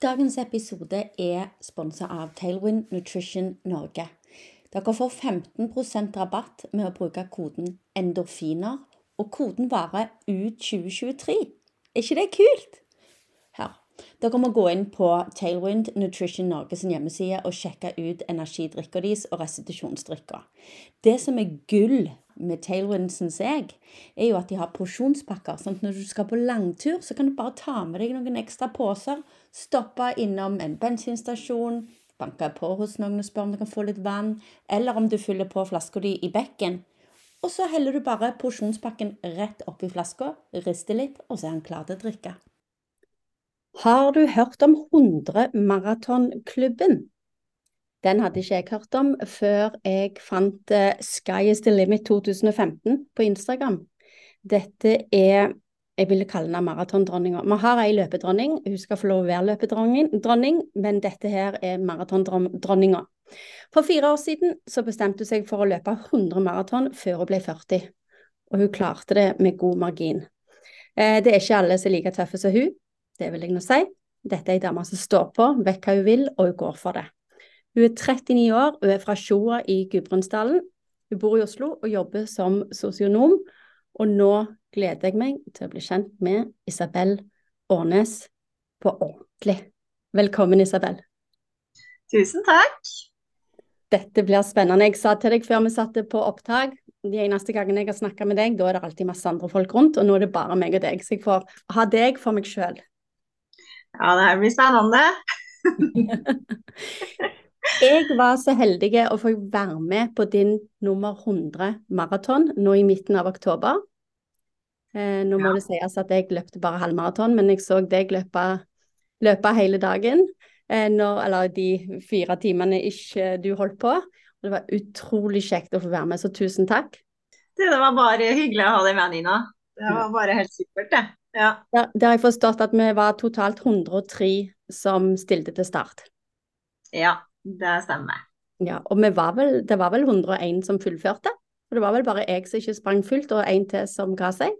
Dagens episode er sponsa av Tailwind Nutrition Norge. Dere får 15% rabatt med å bruke koden endorfiner, og koden varer ut 2023. Er ikke det kult? Her. Dere må gå inn på Tailwind Nutrition Norge sin hjemmeside og sjekke ut energidrikka deres og restitusjonsdrikka. Det som er gull med Tailwind, syns jeg, er jo at de har porsjonspakker. sånn at når du skal på langtur, så kan du bare ta med deg noen ekstra poser. Stoppe innom en bensinstasjon, banke på hos noen og spørre om du kan få litt vann, eller om du fyller på flaska di i bekken. Og så heller du bare porsjonspakken rett oppi flaska, rister litt, og så er han klar til å drikke. Har du hørt om 100 Maratonklubben? Den hadde ikke jeg hørt om før jeg fant uh, Sky is the limit 2015 på Instagram. Dette er jeg ville kalle henne maratondronninga. Vi har ei løpedronning, hun skal få lov å være løpedronning, men dette her er maratondronninga. For fire år siden så bestemte hun seg for å løpe 100 maraton før hun ble 40, og hun klarte det med god margin. Eh, det er ikke alle som er like tøffe som hun, det vil jeg nå si. Dette er ei dame som står på, vet hva hun vil, og hun går for det. Hun er 39 år, hun er fra Sjoa i Gudbrandsdalen. Hun bor i Oslo og jobber som sosionom. Og nå gleder jeg meg til å bli kjent med Isabel Årnes på ordentlig. Velkommen, Isabel. Tusen takk. Dette blir spennende. Jeg sa til deg før vi satte på opptak, de eneste gangene jeg har snakka med deg, da er det alltid masse andre folk rundt, og nå er det bare meg og deg. Så jeg får ha deg for meg sjøl. Ja, det her blir spennende. jeg var så heldig å få være med på din nummer 100 maraton nå i midten av oktober. Eh, nå må ja. det sies at jeg løpte bare halvmaraton, men jeg så deg løpe, løpe hele dagen. Eh, når, eller de fire timene ikke du holdt på. Og det var utrolig kjekt å få være med, så tusen takk. Det, det var bare hyggelig å ha deg med, Nina. Det var bare helt supert, det. Ja. ja. Det har jeg forstått at vi var totalt 103 som stilte til start. Ja, det stemmer. Ja, og var vel, det var vel 101 som fullførte? Og det var vel bare jeg som ikke sprang fullt, og en til som ga seg?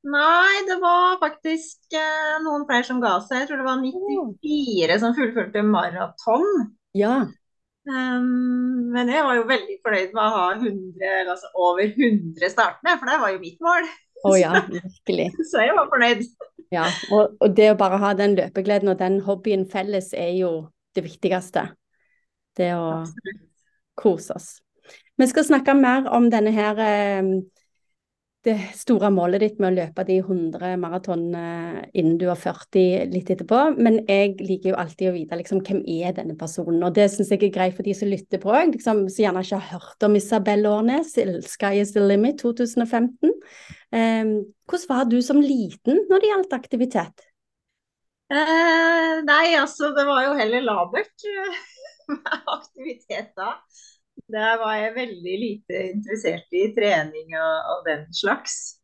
Nei, det var faktisk eh, noen flere som ga seg. Jeg tror det var 94 som fullførte maraton. Ja. Um, men jeg var jo veldig fornøyd med å ha 100, altså over 100 startende, for det var jo mitt mål. Å oh, ja, virkelig. Så jeg var fornøyd. Ja, og, og, det å bare ha den løpegleden og den hobbyen felles er jo det viktigste. Det å Absolutt. kose oss. Vi skal snakke mer om denne her eh, det store målet ditt med å løpe de 100 maratonene innen du er 40 litt etterpå. Men jeg liker jo alltid å vite liksom, hvem er denne personen. Og det syns jeg er greit for de som lytter på, liksom, som gjerne ikke har hørt om Isabel Årnes, Sky is the limit 2015. Um, hvordan var du som liten når det gjaldt aktivitet? Eh, nei, altså det var jo heller labert med aktivitet da. Der var jeg veldig lite interessert i trening og, og den slags.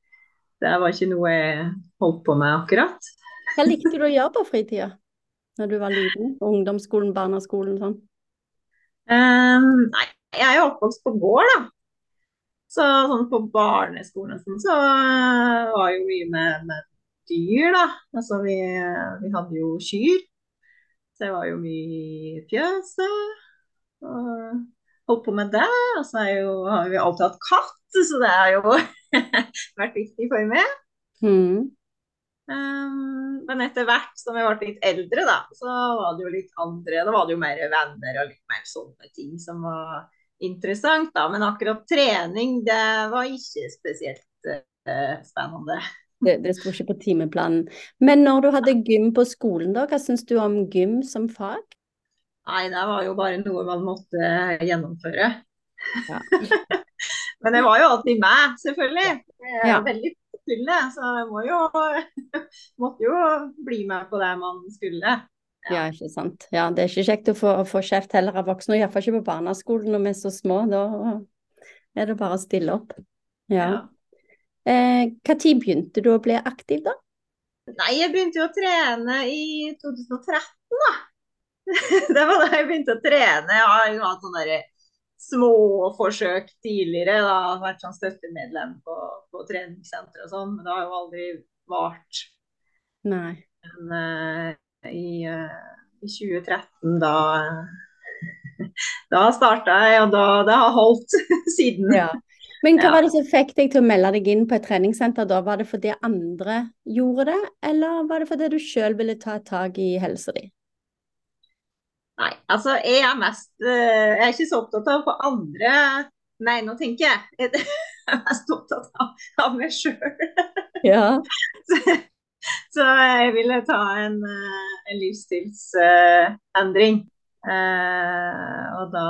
Det var ikke noe jeg holdt på med akkurat. Hva likte du å gjøre på fritida når du var liten? Ungdomsskolen, barneskolen sånn? Um, nei, jeg er jo oppvokst på gård, da. Så sånn på barneskolen sånn, så var jo mye med, med dyr, da. Altså vi, vi, hadde jo kyr. Så jeg var jo mye i fjøset. Og holdt på med det. Og så jo, har vi alltid hatt katt, så det har jo vært viktig for meg. Mm. Um, men etter hvert som jeg ble litt eldre, da, så var det jo litt andre Da var det jo mer venner og litt mer sånne ting som var interessant, da. Men akkurat trening, det var ikke spesielt uh, spennende. Det, det sto ikke på timeplanen. Men når du hadde gym på skolen, da, hva syns du om gym som fag? Nei, det var jo bare noe man måtte gjennomføre. Ja. Men det var jo alltid meg, selvfølgelig. Jeg er ja. veldig fylle, så jeg må jo, måtte jo bli med på det man skulle. Ja. ja, ikke sant. Ja, det er ikke kjekt å få, få kjeft heller av voksne, iallfall ikke på barneskolen når vi er så små. Da er det bare å stille opp. Ja. Ja. Eh, begynte du å bli aktiv, da? Nei, jeg begynte jo å trene i 2013, da. det var da jeg begynte å trene. Jeg har jo hatt sånne små forsøk tidligere. Da. jeg har Vært sånn støttemedlem på, på treningssenter og sånn, men det har jo aldri vart. Nei. Men uh, i, i 2013, da da starta jeg, og da, det har holdt siden. Ja. Men hva var det som fikk deg til å melde deg inn på et treningssenter da? Var det fordi andre gjorde det, eller var det fordi du sjøl ville ta et tak i helsa di? Nei, altså jeg er mest Jeg er ikke så opptatt av hva andre Nei, nå tenker. Jeg er mest opptatt av, av meg sjøl. Ja. Så, så jeg ville ta en, en livsstilsendring. Eh, og da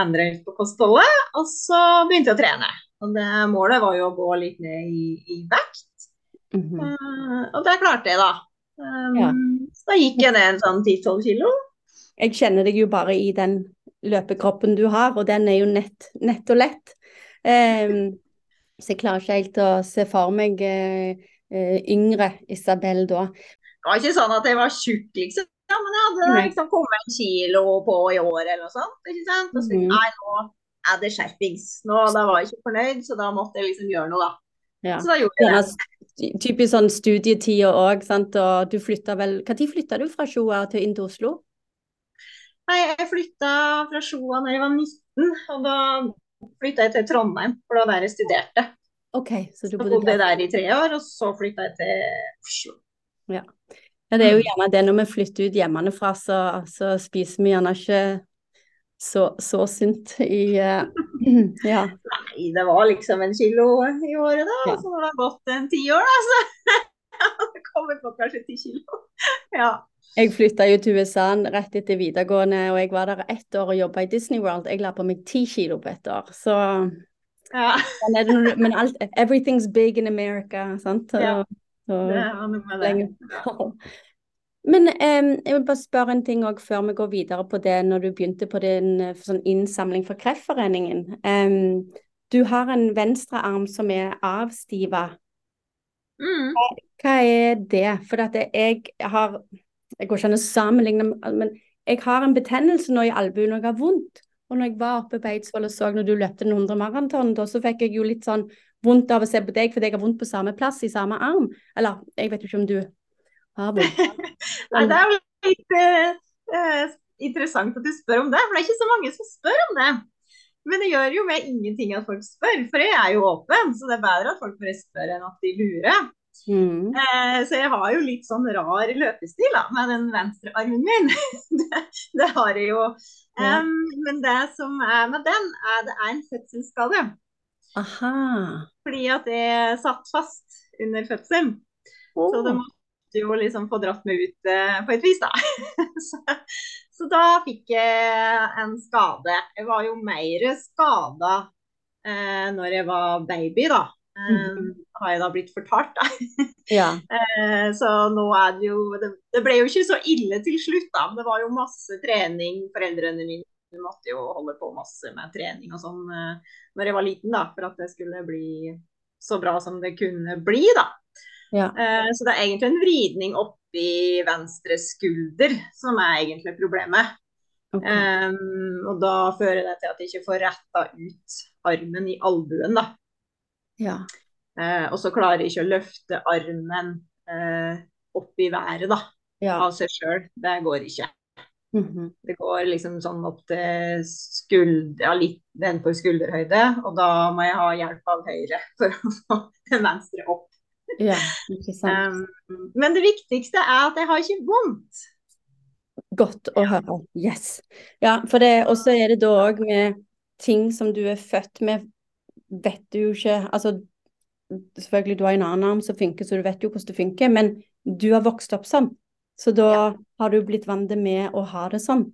endret jeg litt på kostholdet, og så begynte jeg å trene. Og det målet var jo å gå litt ned i, i vekt. Mm -hmm. og det klarte jeg, da. Um, Ja. Så da gikk jeg ned en sånn 10-12 kilo. Jeg kjenner deg jo bare i den løpekroppen du har, og den er jo nett, nett og lett. Um, så jeg klarer ikke helt å se for meg uh, uh, yngre Isabel da. Det var ikke sånn at jeg var tjukk, liksom. Ja, men jeg hadde liksom kommet en kilo på i år eller noe sånt. ikke sant? Og så tenkte jeg, Mhm. nei, nå er det skjerpings. Nå, Da var jeg ikke fornøyd, så da måtte jeg liksom gjøre noe, da. Ja. Så da gjorde jeg det. Ja, typisk sånn studietider òg, sant. Og du flytta vel Når flytta du fra Sjoa til inn til Oslo? Nei, jeg flytta fra Sjoa da jeg var 19, og da flytta jeg til Trondheim, for det var der jeg studerte. OK, så du Så bodde bodde jeg der. der i tre år, og så flytta jeg til Oslo. Ja, det er jo gjerne det når vi flytter ut hjemmefra, så, så spiser vi gjerne ikke så, så sunt i uh, Ja. Nei, det var liksom en kilo i året, da. Ja. Så når det har gått en ti år, da, så det kommer på kanskje ti kilo. Ja. Jeg flytta jo til USA rett etter videregående, og jeg var der ett år og jobba i Disney World. Jeg la på meg ti kilo på ett år, så ja. Men alt Everything's big in America, sant? Ja, og, Det var noe med det. Men eh, jeg vil bare spørre en ting også før vi går videre på det, når du begynte på din eh, sånn innsamling for Kreftforeningen. Eh, du har en venstrearm som er avstiva. Mm. Hva er det? For at jeg har Jeg går ikke an å sammenligne, men jeg har en betennelse nå i albuen og jeg har vondt. Og når jeg var oppe på Eidsvoll og så når du løpte den 100 maraton, da så fikk jeg jo litt sånn vondt av å se på deg fordi jeg har vondt på samme plass i samme arm. Eller jeg vet jo ikke om du har vondt. Nei, det er jo litt eh, interessant at du spør om det, for det er ikke så mange som spør om det. Men det gjør jo meg ingenting at folk spør, for jeg er jo åpen. Så det er bedre at folk bare spør enn at de lurer. Mm. Eh, så jeg har jo litt sånn rar løpestil da, med den venstre armen min. det, det har jeg jo. Em, men det som er med den, er det er en fødselsskade. Aha. Fordi at jeg satt fast under fødselen. Så det måtte jo liksom få dratt meg ut eh, på et vis, da. så, så da fikk jeg en skade. Jeg var jo mer skada eh, når jeg var baby, da. Mhm. Har jeg da blitt fortalt, da. Ja. uh, så nå er det jo det, det ble jo ikke så ille til slutt, da. Men det var jo masse trening. Foreldrene mine måtte jo holde på masse med trening og sånn eh, når jeg var liten, da. For at det skulle bli så bra som det kunne bli, da. Ja. Eh, så det er egentlig en vridning oppi venstre skulder som er egentlig problemet. Okay. Um, og da fører det til at jeg ikke får retta ut armen i albuen, da. Ja. Uh, og så klarer jeg ikke å løfte armen uh, opp i været, da. Ja. Av seg sjøl. Det går ikke. Mhm. Det går liksom sånn opp til skulder, ja, litt nedenfor skulderhøyde, og da må jeg ha hjelp av høyre for å få den venstre opp. ja. Ikke sant. Um, men det viktigste er at jeg har ikke vondt. Godt å høre. Yes. Ja, for det også er det da òg med ting som du er født med, vet du jo ikke Altså, selvfølgelig du har en annen arm som funker, så du vet jo hvordan det funker, men du har vokst opp sånn. Så da har du blitt vant med å ha det sånn.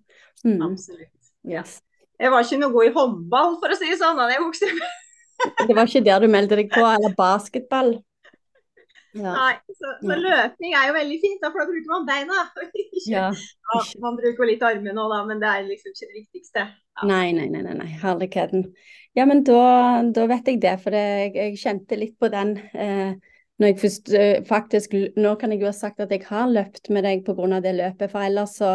Mm. Absolutt. Yes. Jeg var ikke noe god i håndball, for å si det sånn, da jeg vokste opp. Det var ikke der du meldte deg på, eller basketball. Ja. Nei, så, så Ja. løping er jo veldig fint, da, for da bruker man beina. Ja. Ja, man bruker litt armene òg, da, men det er liksom ikke det viktigste. Ja. Nei, nei, nei, nei, nei. herligheten. Ja, men da, da vet jeg det, for det, jeg, jeg kjente litt på den eh, når jeg først eh, faktisk Nå kan jeg jo ha sagt at jeg har løpt med deg pga. det løpet, for ellers så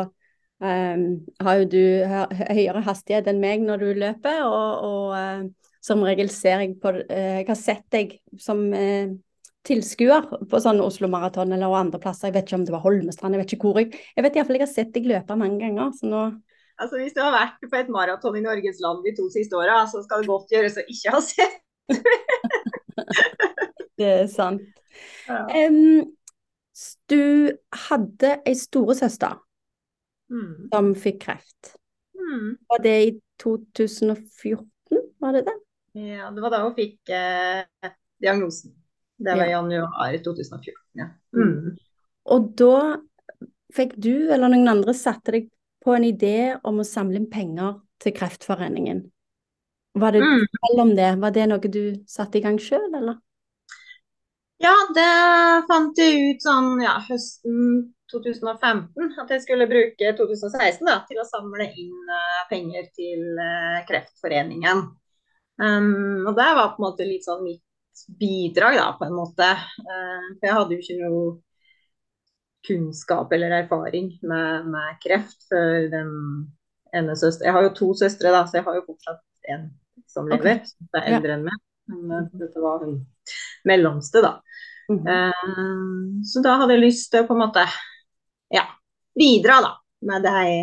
um, har jo du høyere hastighet enn meg når du løper, og, og uh, som regel ser jeg på uh, Jeg har sett deg som uh, tilskuer på sånn Oslo Maraton eller andre plasser. Jeg vet ikke om det var Holmestrand, jeg vet ikke hvor. Jeg, jeg vet iallfall jeg har sett deg løpe mange ganger. så nå... Altså Hvis du har vært på et maraton i Norges land de to siste åra, så skal det godt gjøres å ikke ha sett. det er sant. Ja. Um, du hadde ei storesøster Mm. som fikk kreft. Mm. Var det i 2014, var det det? Ja, det var da hun fikk eh, diagnosen. Det var i Ja. januar 2014. Ja. Mm. Og da fikk du eller noen andre satte deg på en idé om å samle inn penger til Kreftforeningen. Var det Mm. Om det. Var det noe du satte i gang sjøl, eller? Ja, det fant jeg ut sånn ja, høsten 2015 at jeg skulle bruke 2016 da, til å samle inn uh, penger til uh, Kreftforeningen. Um, og det var på en måte litt sånn mitt bidrag, da, på en måte. Uh, for jeg hadde jo ikke noe kunnskap eller erfaring med, med kreft før den ene søster Jeg har jo to søstre, da, så jeg har jo fortsatt en som lever. lever, som er eldre enn meg. Men dette var hun mellomste, da. Mhm. Eh, så da hadde jeg lyst til å på en måte ja, bidra da, med det jeg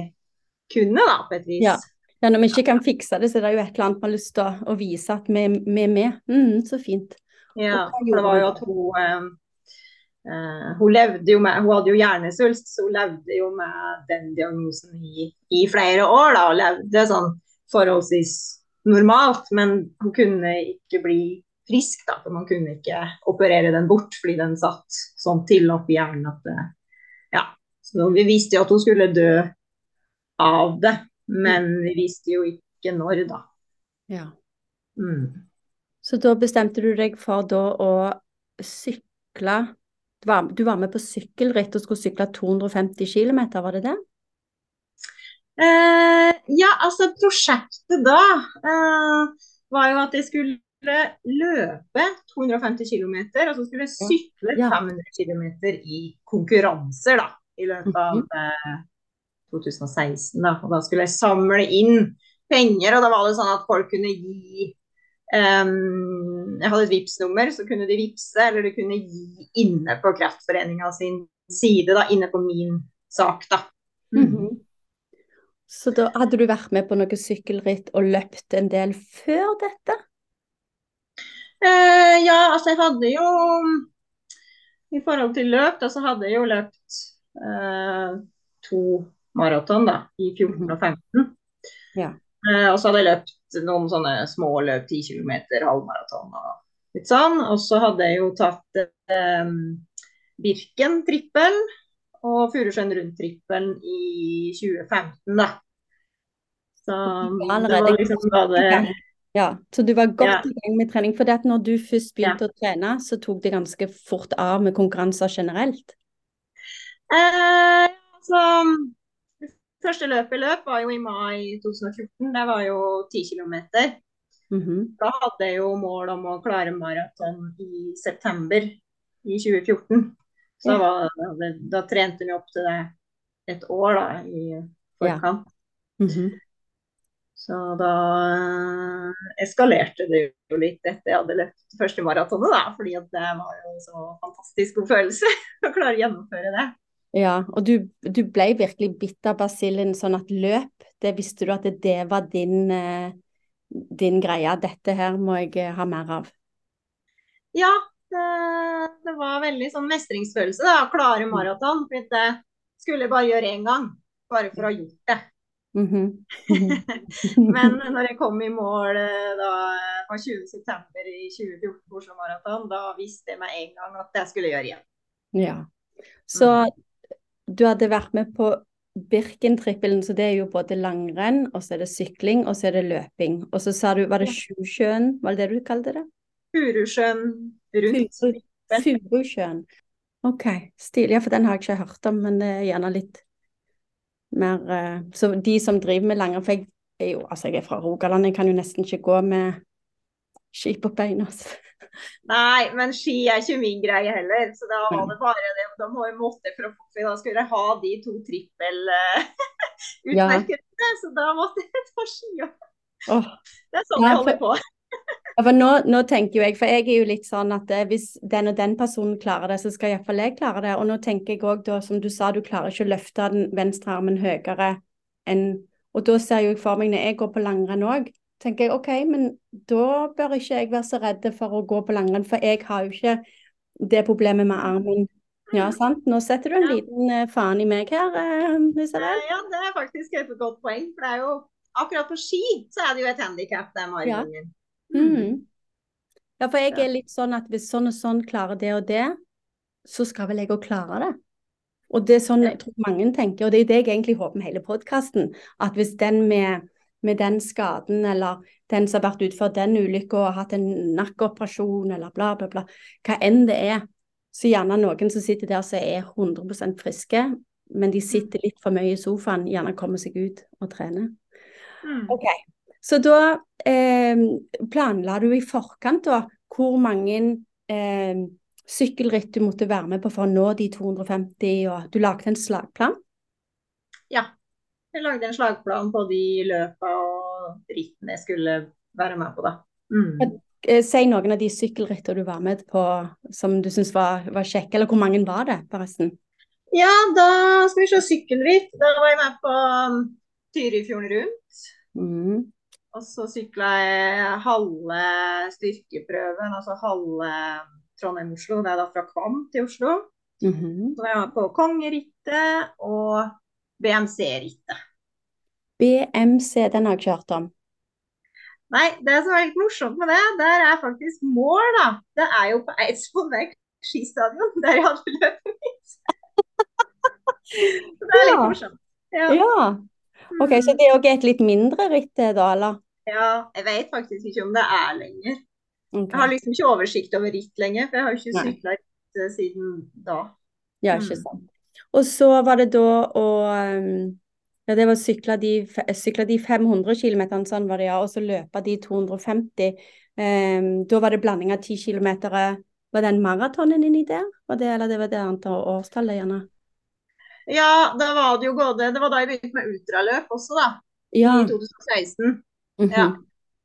kunne, da, på et vis. Ja. Ja, når vi ikke kan fikse det, så er det jo et eller annet man har lyst til å, å vise at vi, vi er med. Mm, så fint. Ja, for det var jo at hun eh, eh, Hun levde jo med Hun hadde jo hjernesvulst, så hun levde jo med den diagnosen i, i flere år, da, og levde sånn forholdsvis normalt. Men hun kunne ikke bli frisk, da, for man kunne ikke operere den bort fordi den satt sånn til oppi hjernen at det, Ja. Så vi visste jo at hun skulle dø av det, men vi visste jo ikke når, da. Ja. Mm. Så da bestemte du deg for da å sykle du var, du var med på sykkelritt og skulle sykle 250 km, var det det? Eh, ja, altså prosjektet da eh, var jo at jeg skulle løpe 250 km, og så skulle jeg sykle 500 km i konkurranser da, i løpet av eh, 2016. Da. Og da skulle jeg samle inn penger, og da var det sånn at folk kunne gi um, Jeg hadde et Vipps-nummer, så kunne de vippse, eller de kunne gi inne på Kreftforeninga sin side, da, inne på min sak, da. Mhm. Så da hadde du vært med på noe sykkelritt og løpt en del før dette? Eh, ja, altså jeg hadde jo I forhold til løp, da, så hadde jeg jo løpt eh, to maraton da, i 14 og 15. Ja. Eh, og så hadde jeg løpt noen sånne små løp, 10 km, halvmaraton og litt sånn. Og så hadde jeg jo tatt eh, Birken trippel og Furusjøen rundt-trippelen i 2015, da. Så det var liksom da det Ja, så du var godt Ja. i gang med trening. For når du først begynte å trene, så tok det ganske fort av med konkurranser generelt. Eh, så første løpet løp var jo i mai 2014. Det var jo 10 km. Mhm. Da hadde jeg jo mål om å klare maraton i september i 2014. Så Ja. var, da, da trente vi opp til det et år da, i forkant. Mhm. Så da eh, eskalerte det jo litt etter jeg hadde løpt det første maratonet, da. Fordi det var jo så fantastisk god følelse å klare å gjennomføre det. Ja, og du, du ble virkelig bitt av basillen sånn at løp, det visste du at det, det var din, eh, din greie. Dette her må jeg eh, ha mer av. Ja, det, det var veldig sånn mestringsfølelse da, å klare maraton. For det skulle jeg bare gjøre én gang, bare for å ha gjort det. Mhm. Men når jeg kom i mål eh, da på 20.9. i 2014 Oslo Maraton, da visste jeg med en gang at det skulle jeg gjøre igjen. Ja. Så du hadde vært med på Birken-trippelen, så det er jo både langrenn, og så er det sykling, og så er det løping. Og så sa du, var det Sjusjøen, var det det du kalte det? Furusjøen rundt. Furusjøen. OK, stilig. Ja, for den har jeg ikke hørt om, men det er gjerne litt mer eh, Så de som driver med langrenn For jeg er jo altså jeg er fra Rogaland, jeg kan jo nesten ikke gå med ski på beina. altså. Nei, men ski er ikke min greie heller. Så da var det bare det. Da må jeg måtte for, å- da skulle jeg ha de to trippel uh, Ja. Så da måtte jeg ta ski. og Oh. Det er sånn Ja, jeg holder på. Ja, for nå, nå tenker jo jeg, for jeg er jo litt sånn at eh, hvis den og den personen klarer det, så skal iallfall jeg klare det. Og nå tenker jeg òg da, som du sa, du klarer ikke å løfte den venstre armen høyere enn Og da ser jeg jo for meg når jeg går på langrenn òg, tenker jeg OK, men da bør ikke jeg være så redd for å gå på langrenn, for jeg har jo ikke det problemet med armen. Ja, sant? Nå setter du en Ja. liten eh, faen i meg her, eh, Isabel. Ja, det er faktisk et godt poeng. For det er jo akkurat på ski så er det jo et handikap, det med Ja. armen min. Mm. Ja, for jeg er litt sånn at hvis sånn og sånn klarer det og det, så skal vel jeg òg klare det. Og det er sånn jeg tror mange tenker, og det er det jeg egentlig håper med hele podkasten, at hvis den med, med den skaden, eller den som har vært utført den ulykka og hatt en nakkeoperasjon, eller bla, bla, bla, hva enn det er, så gjerne noen som sitter der som er 100% friske, men de sitter litt for mye i sofaen, gjerne kommer seg ut og trener. Mm. Ok, så da eh, planla du i forkant da hvor mange eh, sykkelritt du måtte være med på for å nå de 250, og du lagde en slagplan? Ja. Jeg lagde en slagplan på de løpa og rittene jeg skulle være med på, da. Mm. Eh, si noen av de sykkelrittene du var med på som du syns var, var kjekke, eller hvor mange var det forresten? Ja, da skal vi se sykkelritt. Da var jeg med på um, Tyrifjorden rundt. Mm. Og så sykla jeg halve styrkeprøven, altså halve Trondheim-Oslo. Det er da fra Kvam til Oslo. Mhm. Så jeg var på Kongerittet og BMC-rittet. BMC, den har jeg ikke hørt om. Nei, det som er litt morsomt med det, der er faktisk mål, da. Det er jo på Eidsvoll Verk skistadion, der jeg hadde løpet mitt. Så det er litt morsomt. Ja. Ja, ok, så det er òg et litt mindre ritt da, eller? Ja, jeg vet faktisk ikke om det er lenger. Okay. Jeg har liksom ikke oversikt over ritt lenger, for jeg har jo ikke sykla ritt eh, siden da. Ja, ikke sant. Og så var det da å um, Ja, det var sykle de, sykle de 500 km, sånn var det, ja, og så løpe de 250. Um, da var det blanding av 10 km. Var den maratonen inni der? Var det, eller det var det antall årstallet, gjerne? Ja, da var det jo både Det var da jeg begynte med ultraløp også, da. Ja. I 2016. mhm. Ja.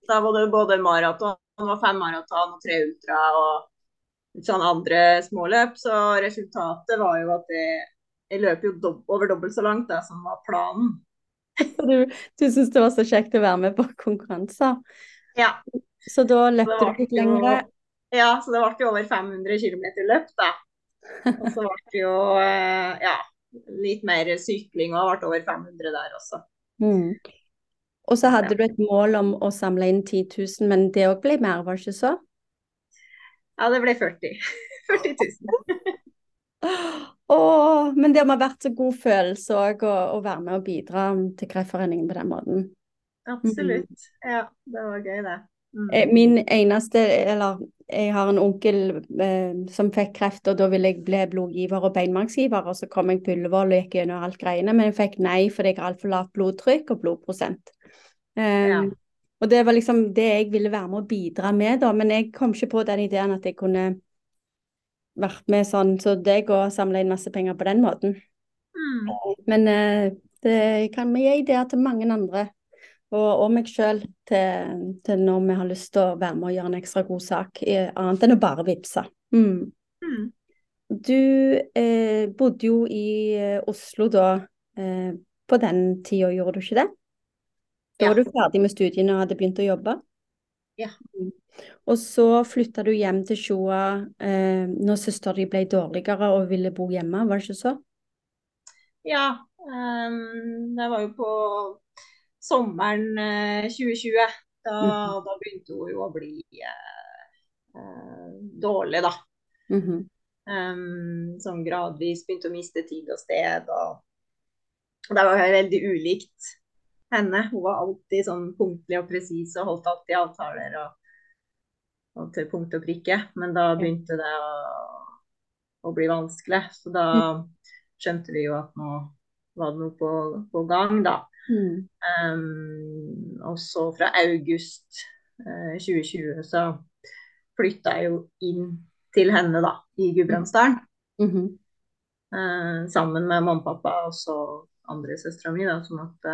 Da var det både maraton, det var fem maraton og tre ultra og litt sånn andre småløp. Så resultatet var jo at jeg, jeg løp jo dob over dobbelt så langt da, som var planen. Du, du syntes det var så kjekt å være med på konkurranser. Ja, Så da løpte du litt lenger lengre. ja, så det ble jo over 500 km løp, da. Og så ble det jo eh, ja, litt mer sykling og ble over 500 der også. Mm. Og så hadde du et mål om å samle inn 10 000, men det òg ble mer, var det ikke så? Ja, det ble 40. 40 000. Åh, men det må ha vært så god følelse òg å, å være med og bidra til Kreftforeningen på den måten. Absolutt. Ja, det var gøy, det. Mm. Eh, Min eneste, eller jeg har en onkel eh, som fikk kreft, og da ville jeg bli blodgiver og beinmargsgiver, og så kom jeg på Ullevål og gikk gjennom alt greiene, men jeg fikk nei fordi jeg har altfor lavt blodtrykk og blodprosent. Ja. Og det var liksom det jeg ville være med å bidra med, da, men jeg kom ikke på den ideen at jeg kunne vært med sånn, så deg og samla inn masse penger på den måten. Mm. Men eh, det kan vi gi ideer til mange andre, og, og meg sjøl, til, til når vi har lyst til å være med og gjøre en ekstra god sak, i, annet enn å bare vippse. Mm. Mm. Du eh, bodde jo i eh, Oslo da, eh, på den tida, gjorde du ikke det? Da Ja. var du ferdig med studiene og hadde begynt å jobbe? Ja. Mm. Og så flytta du hjem til Sjoa eh, når søstera di ble dårligere og ville bo hjemme, var det ikke så? Ja, Um, det var jo på sommeren eh, 2020. Da, mm. da begynte hun jo å bli eh, eh, dårlig, da. Mm -hmm. um, sånn gradvis begynte å miste tid og sted. Og, og det var veldig ulikt henne. Hun var alltid sånn punktlig og presis og holdt alltid avtaler og, og til punkt og prikke. Men da begynte det å, å bli vanskelig. Så da skjønte vi jo at nå var det noe på, på gang, da. Mm. Um, og så fra august uh, 2020 så flytta jeg jo inn til henne da, i Gudbrandsdalen. Mm -hmm. uh, sammen med mamma og pappa og så andre søstera mi, da, som at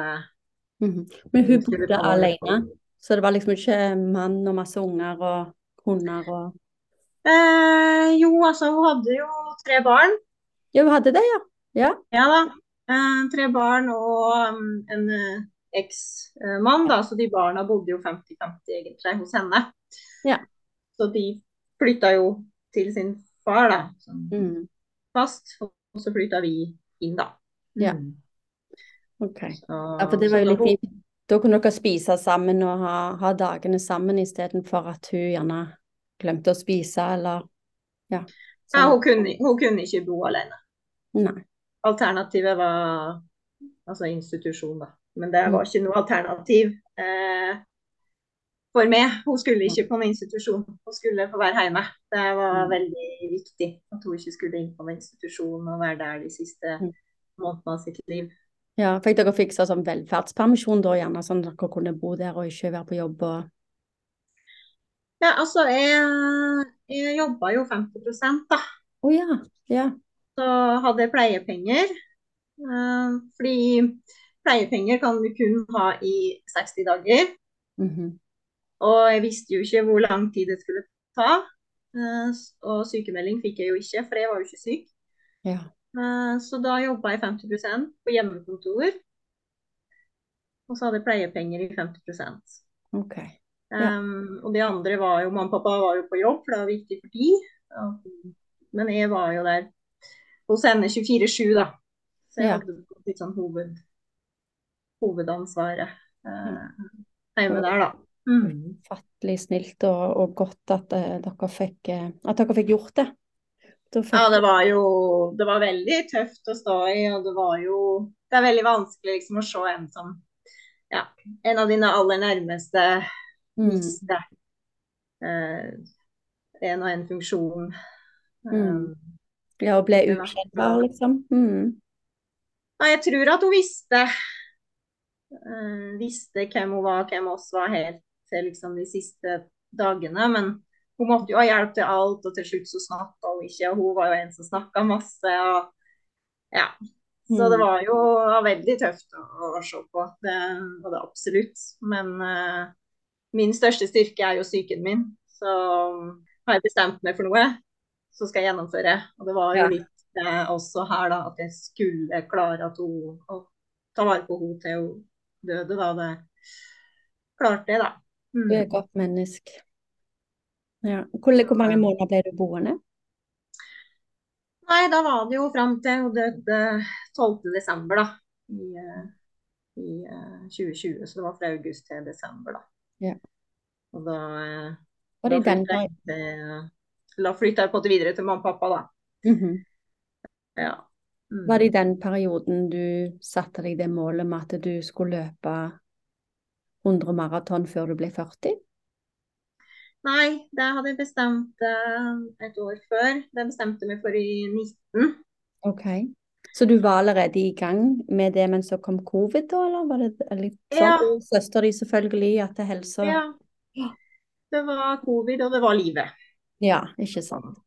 Mhm. Men hun bodde alene, Så det var liksom ikke mann og masse unger og hunder og Eh, jo, altså, hun hadde jo tre barn. Ja, hun hadde det, ja. Ja. Ja da. Eh, tre barn og um, en eh, eksmann, da. Så de barna bodde jo 50-50 egentlig hos henne. Ja. Så de flytta jo til sin far, da, sånn Mm. fast. Og så flytta vi inn, da. Ja. Mm. OK. Så, Ja, for det var jo litt fint. Da kunne dere spise sammen og ha, ha dagene sammen istedenfor at hun gjerne glemte å spise, eller Ja. Ja, sånn. hun kunne, hun kunne ikke bo alene. Nei. Alternativet var altså institusjon, da. Men det Mm. var ikke noe alternativ eh, for meg. Hun skulle ikke på en institusjon, hun skulle få være hjemme. Det var Mm. veldig viktig at hun ikke skulle inn på en institusjon og være der de siste Mm. månedene av sitt liv. Ja, fikk dere fiksa sånn velferdspermisjon da, gjerne sånn at dere kunne bo der og ikke være på jobb og Ja, altså, jeg, jeg jobba jo 50 da. Å ja. Ja. Så hadde jeg pleiepenger. Eh, fordi pleiepenger kan du kun ha i 60 dager. Mhm. Og jeg visste jo ikke hvor lang tid det skulle ta. Eh, Og sykemelding fikk jeg jo ikke, for jeg var jo ikke syk. Ja. Eh, Så da jobba jeg 50% på hjemmekontor. Og så hadde jeg pleiepenger i 50 OK. Ja. um, Og de andre var jo Mamma og pappa var jo på jobb, for det var viktig for de. Men jeg var jo der hos henne 24-7, da. Så jeg Ja. hadde litt sånn hoved, hovedansvaret uh, hjemme der, da. Mm. Fattelig snilt og, og godt at uh, dere fikk uh, at dere fikk gjort det. Ja, det var jo Det var veldig tøft å stå i, og det var jo Det er veldig vanskelig liksom å se en som Ja, en av dine aller nærmeste mm, miste eh, en og en funksjon. Mm. Um, ja, og ble ukjennbar, liksom. Mm. Ja, jeg tror at hun visste uh, visste hvem hun var, hvem oss var, helt til liksom de siste dagene. Men hun måtte jo ha hjelp til alt, og til slutt så snakka hun ikke. Og hun var jo en som snakka masse. og ja. Så det Mm. var jo veldig tøft å, å se på. Det var det absolutt. Men uh, min største styrke er jo psyken min. Så har jeg bestemt meg for noe, så skal jeg gjennomføre. Og det var jo Ja. litt uh, også her, da, at jeg skulle klare at hun, å ta vare på henne til hun døde. Da det klarte jeg, da. Mm. Du er et godt menneske. Ja. Hvor, hvor mange måneder ble du boende? Nei, da var det jo fram til hun døde 12. desember, da. I, eh, i eh, 2020. Så det var fra august til desember, da. Ja. Og da, eh, Var det da den flytta jeg Da flytta jeg på en måte videre til mamma og pappa, da. Mhm. Ja. Mm. Var det i den perioden du satte deg det målet med at du skulle løpe 100 maraton før du ble 40? Nei, det hadde jeg bestemt eh, et år før. Det bestemte meg for i 19. Ok. Så du var allerede i gang med det mens så kom covid, da, eller var det litt sånn? Ja. Og Søster di selvfølgelig, at det helsa Ja. Det var covid, og det var livet. Ja, ikke sant.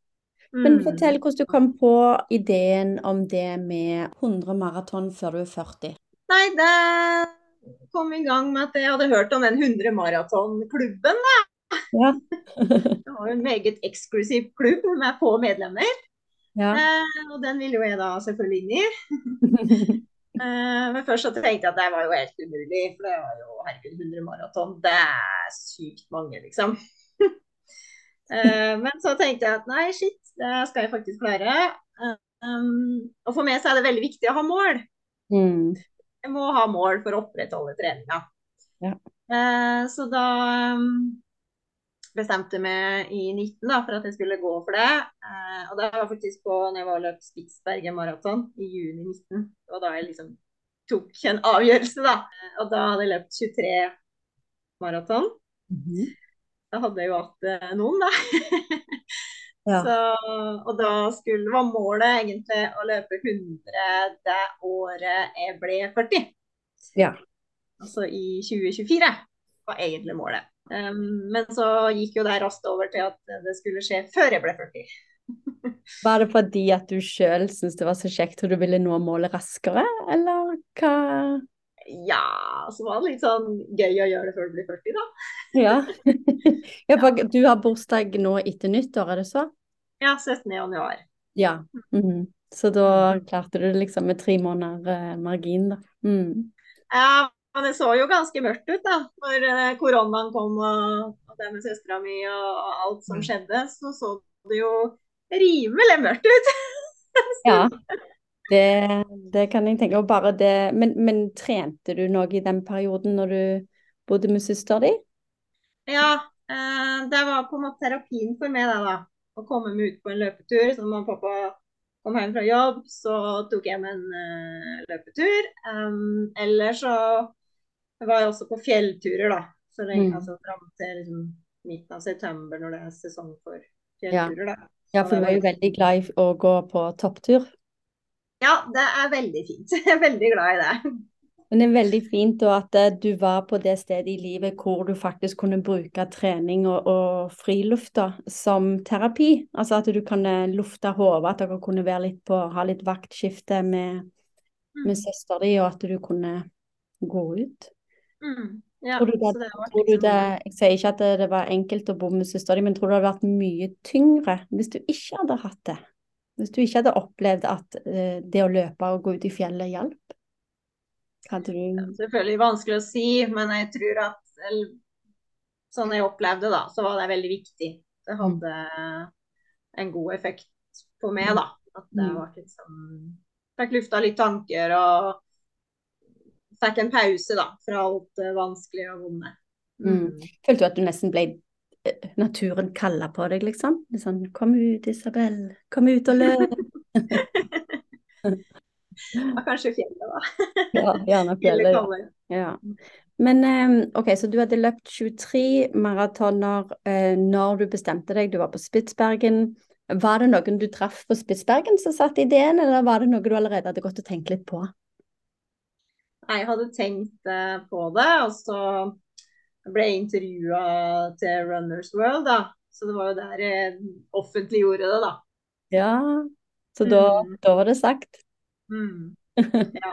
Men Mm. fortell hvordan du kom på ideen om det med 100 maraton før du er 40. Nei, det kom i gang med at jeg hadde hørt om den 100 maraton-klubben. Ja. Det var jo en meget eksklusiv klubb med få medlemmer. Ja. Eh, og den ville jo jeg da selvfølgelig inn i. Eh, men først så tenkte jeg at det var jo helt umulig, for det var jo herregud 100 maraton. Det er sykt mange, liksom. eh, men så tenkte jeg at nei, shit, det skal jeg faktisk klare. Um, og for meg så er det veldig viktig å ha mål. Mm. Jeg må ha mål for å opprettholde treninga. Ja. Uh, så da um, bestemte meg i 19 da, for at jeg skulle gå for det. Eh, og det var faktisk på når jeg var løp Spitsbergen maraton i juni 19. Det var da jeg liksom tok en avgjørelse, da. Eh, Og da hadde jeg løpt 23 maraton. Mhm. Da hadde jeg jo hatt eh, noen, da. Ja. Så, og da skulle, var målet egentlig å løpe 100 det året jeg ble 40. Ja. Altså i 2024 var egentlig målet. Um, men så gikk jo det raskt over til at det skulle skje før jeg ble 40. Var det fordi at du sjøl syntes det var så kjekt og du ville nå målet raskere, eller hva? ja, så var det litt sånn gøy å gjøre det før du blir 40, da. Ja. ja for du har bursdag nå etter nyttår, er det så? Ja, 17. januar. Ja. Mm. Så da klarte du det liksom med tre måneder eh, margin, da. Mm. Ja, men det så jo ganske mørkt ut da. Når eh, koronaen kom og, det med søstera mi og, alt som skjedde, så så det jo rimelig mørkt ut. Ja, det, det kan jeg tenke. Og bare det men, men trente du noe i den perioden når du bodde med søstera di? Ja, eh, det var på en måte terapien for meg, da. da. Å komme meg ut på en løpetur. Så når pappa kom hjem fra jobb, så tok jeg med en uh, løpetur. Eller så var jeg også på fjellturer, da. Så lenge, mm. altså fram til liksom, midten av september når det er sesong for fjellturer, ja. da. Ja, for du er jo veldig glad i å gå på topptur. Ja, det er veldig fint. Jeg er veldig glad i det. Men det er veldig fint at eh, du var på det stedet i livet hvor du faktisk kunne bruke trening og, og frilufta som terapi. Altså at du kunne lufte hodet, at dere kunne være litt på, ha litt vaktskifte med, med mm. søster di, og at du kunne gå ut. Mm. Ja, tror du det, det tror du liksom det, jeg sier ikke at det, var enkelt å bo med søster di, men tror du det hadde vært mye tyngre hvis du ikke hadde hatt det? Hvis du ikke hadde opplevd at uh, det å løpe og gå ut i fjellet hjalp? Hadde du ja, Selvfølgelig vanskelig å si, men jeg tror at sånn jeg opplevde da, så var det veldig viktig. Det mm. hadde en god effekt på meg, da. At det var mm. liksom Fikk lufta litt tanker og fikk en pause da, fra alt det vanskelige og vonde. Mm. Følte du at du nesten ble eh, naturen kalla på deg, liksom? Sånn, kom ut, Isabel. Kom ut og løp. ja, kanskje fjellet, da. ja, gjerne fjellet. Ja. Men ehm, OK, så du hadde løpt 23 maratoner eh, når du bestemte deg, du var på Spitsbergen. Var det noen du traff på Spitsbergen som satte ideen, eller var det noe du allerede hadde gått og tenkt litt på? Jeg hadde tenkt eh, på det, og så ble jeg intervjua til Runners World, da. Så det var jo der jeg offentliggjorde det, da. Ja, så da, mm. da var det sagt. Mm. Ja.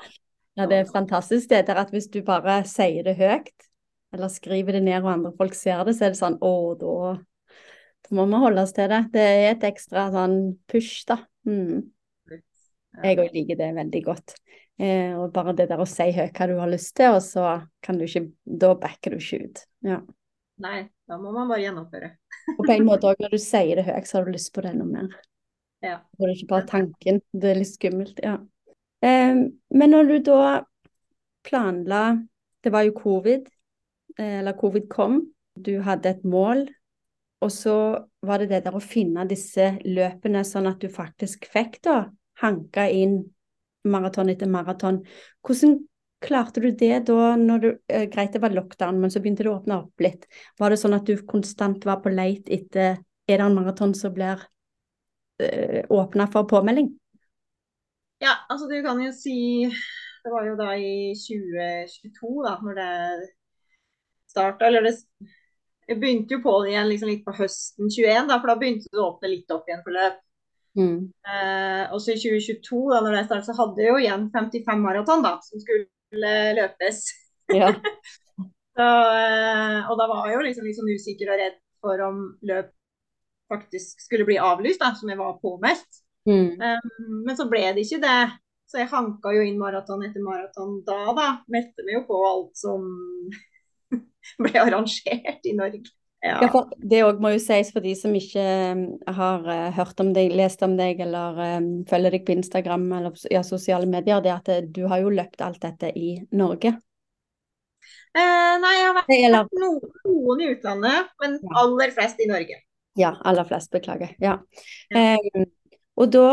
ja, det er fantastisk det der at hvis du bare sier det høyt, eller skriver det ned og andre folk ser det, så er det sånn å, da, da må vi holde oss til det. Det er et ekstra sånn push, da. Mm. Jeg òg liker det veldig godt. Eh, og bare det der å si høyt hva du har lyst til, og så kan du ikke Da backer du ikke ut. Ja. Nei, da må man bare gjennomføre. og på en måte òg, når du sier det høyt, så har du lyst på det enda mer. Ja. Det er ikke bare tanken. Det er litt skummelt, ja. Eh, men når du da planla Det var jo covid, eh, eller covid kom. Du hadde et mål, og så var det det der å finne disse løpene sånn at du faktisk fikk da hanka inn maraton etter maraton. Hvordan klarte du det da når du eh, Greit det var lockdown, men så begynte det å åpne opp litt. Var det sånn at du konstant var på leit etter Er det en maraton som blir eh, åpna for påmelding? Ja, altså du kan jo si Det var jo da i 2022, da, når det starta. Eller det jeg begynte jo på det igjen liksom litt på høsten 21, da, for da begynte det å åpne litt opp igjen for løp. Mm. Eh, også i 2022, da når jeg startet, så hadde jeg jo igjen 55 maraton da, som skulle løpes. Ja. så, eh, og da var jeg jo liksom, liksom usikker og redd for om løp faktisk skulle bli avlyst, da, som jeg var påmeldt. Mm. Um, men så ble det ikke det. Så jeg hanka jo inn maraton etter maraton da, da. Meldte meg jo på alt som ble arrangert i Norge. Ja. ja det òg må jo sies for de som ikke um, har uh, hørt om deg, lest om deg eller um, følger deg på Instagram eller ja, sosiale medier, det at uh, du har jo løpt alt dette i Norge. Eh, nei, jeg har vært eller... noen, noen, i utlandet, men aller flest i Norge. Ja, aller flest, beklager. Ja. Um, og da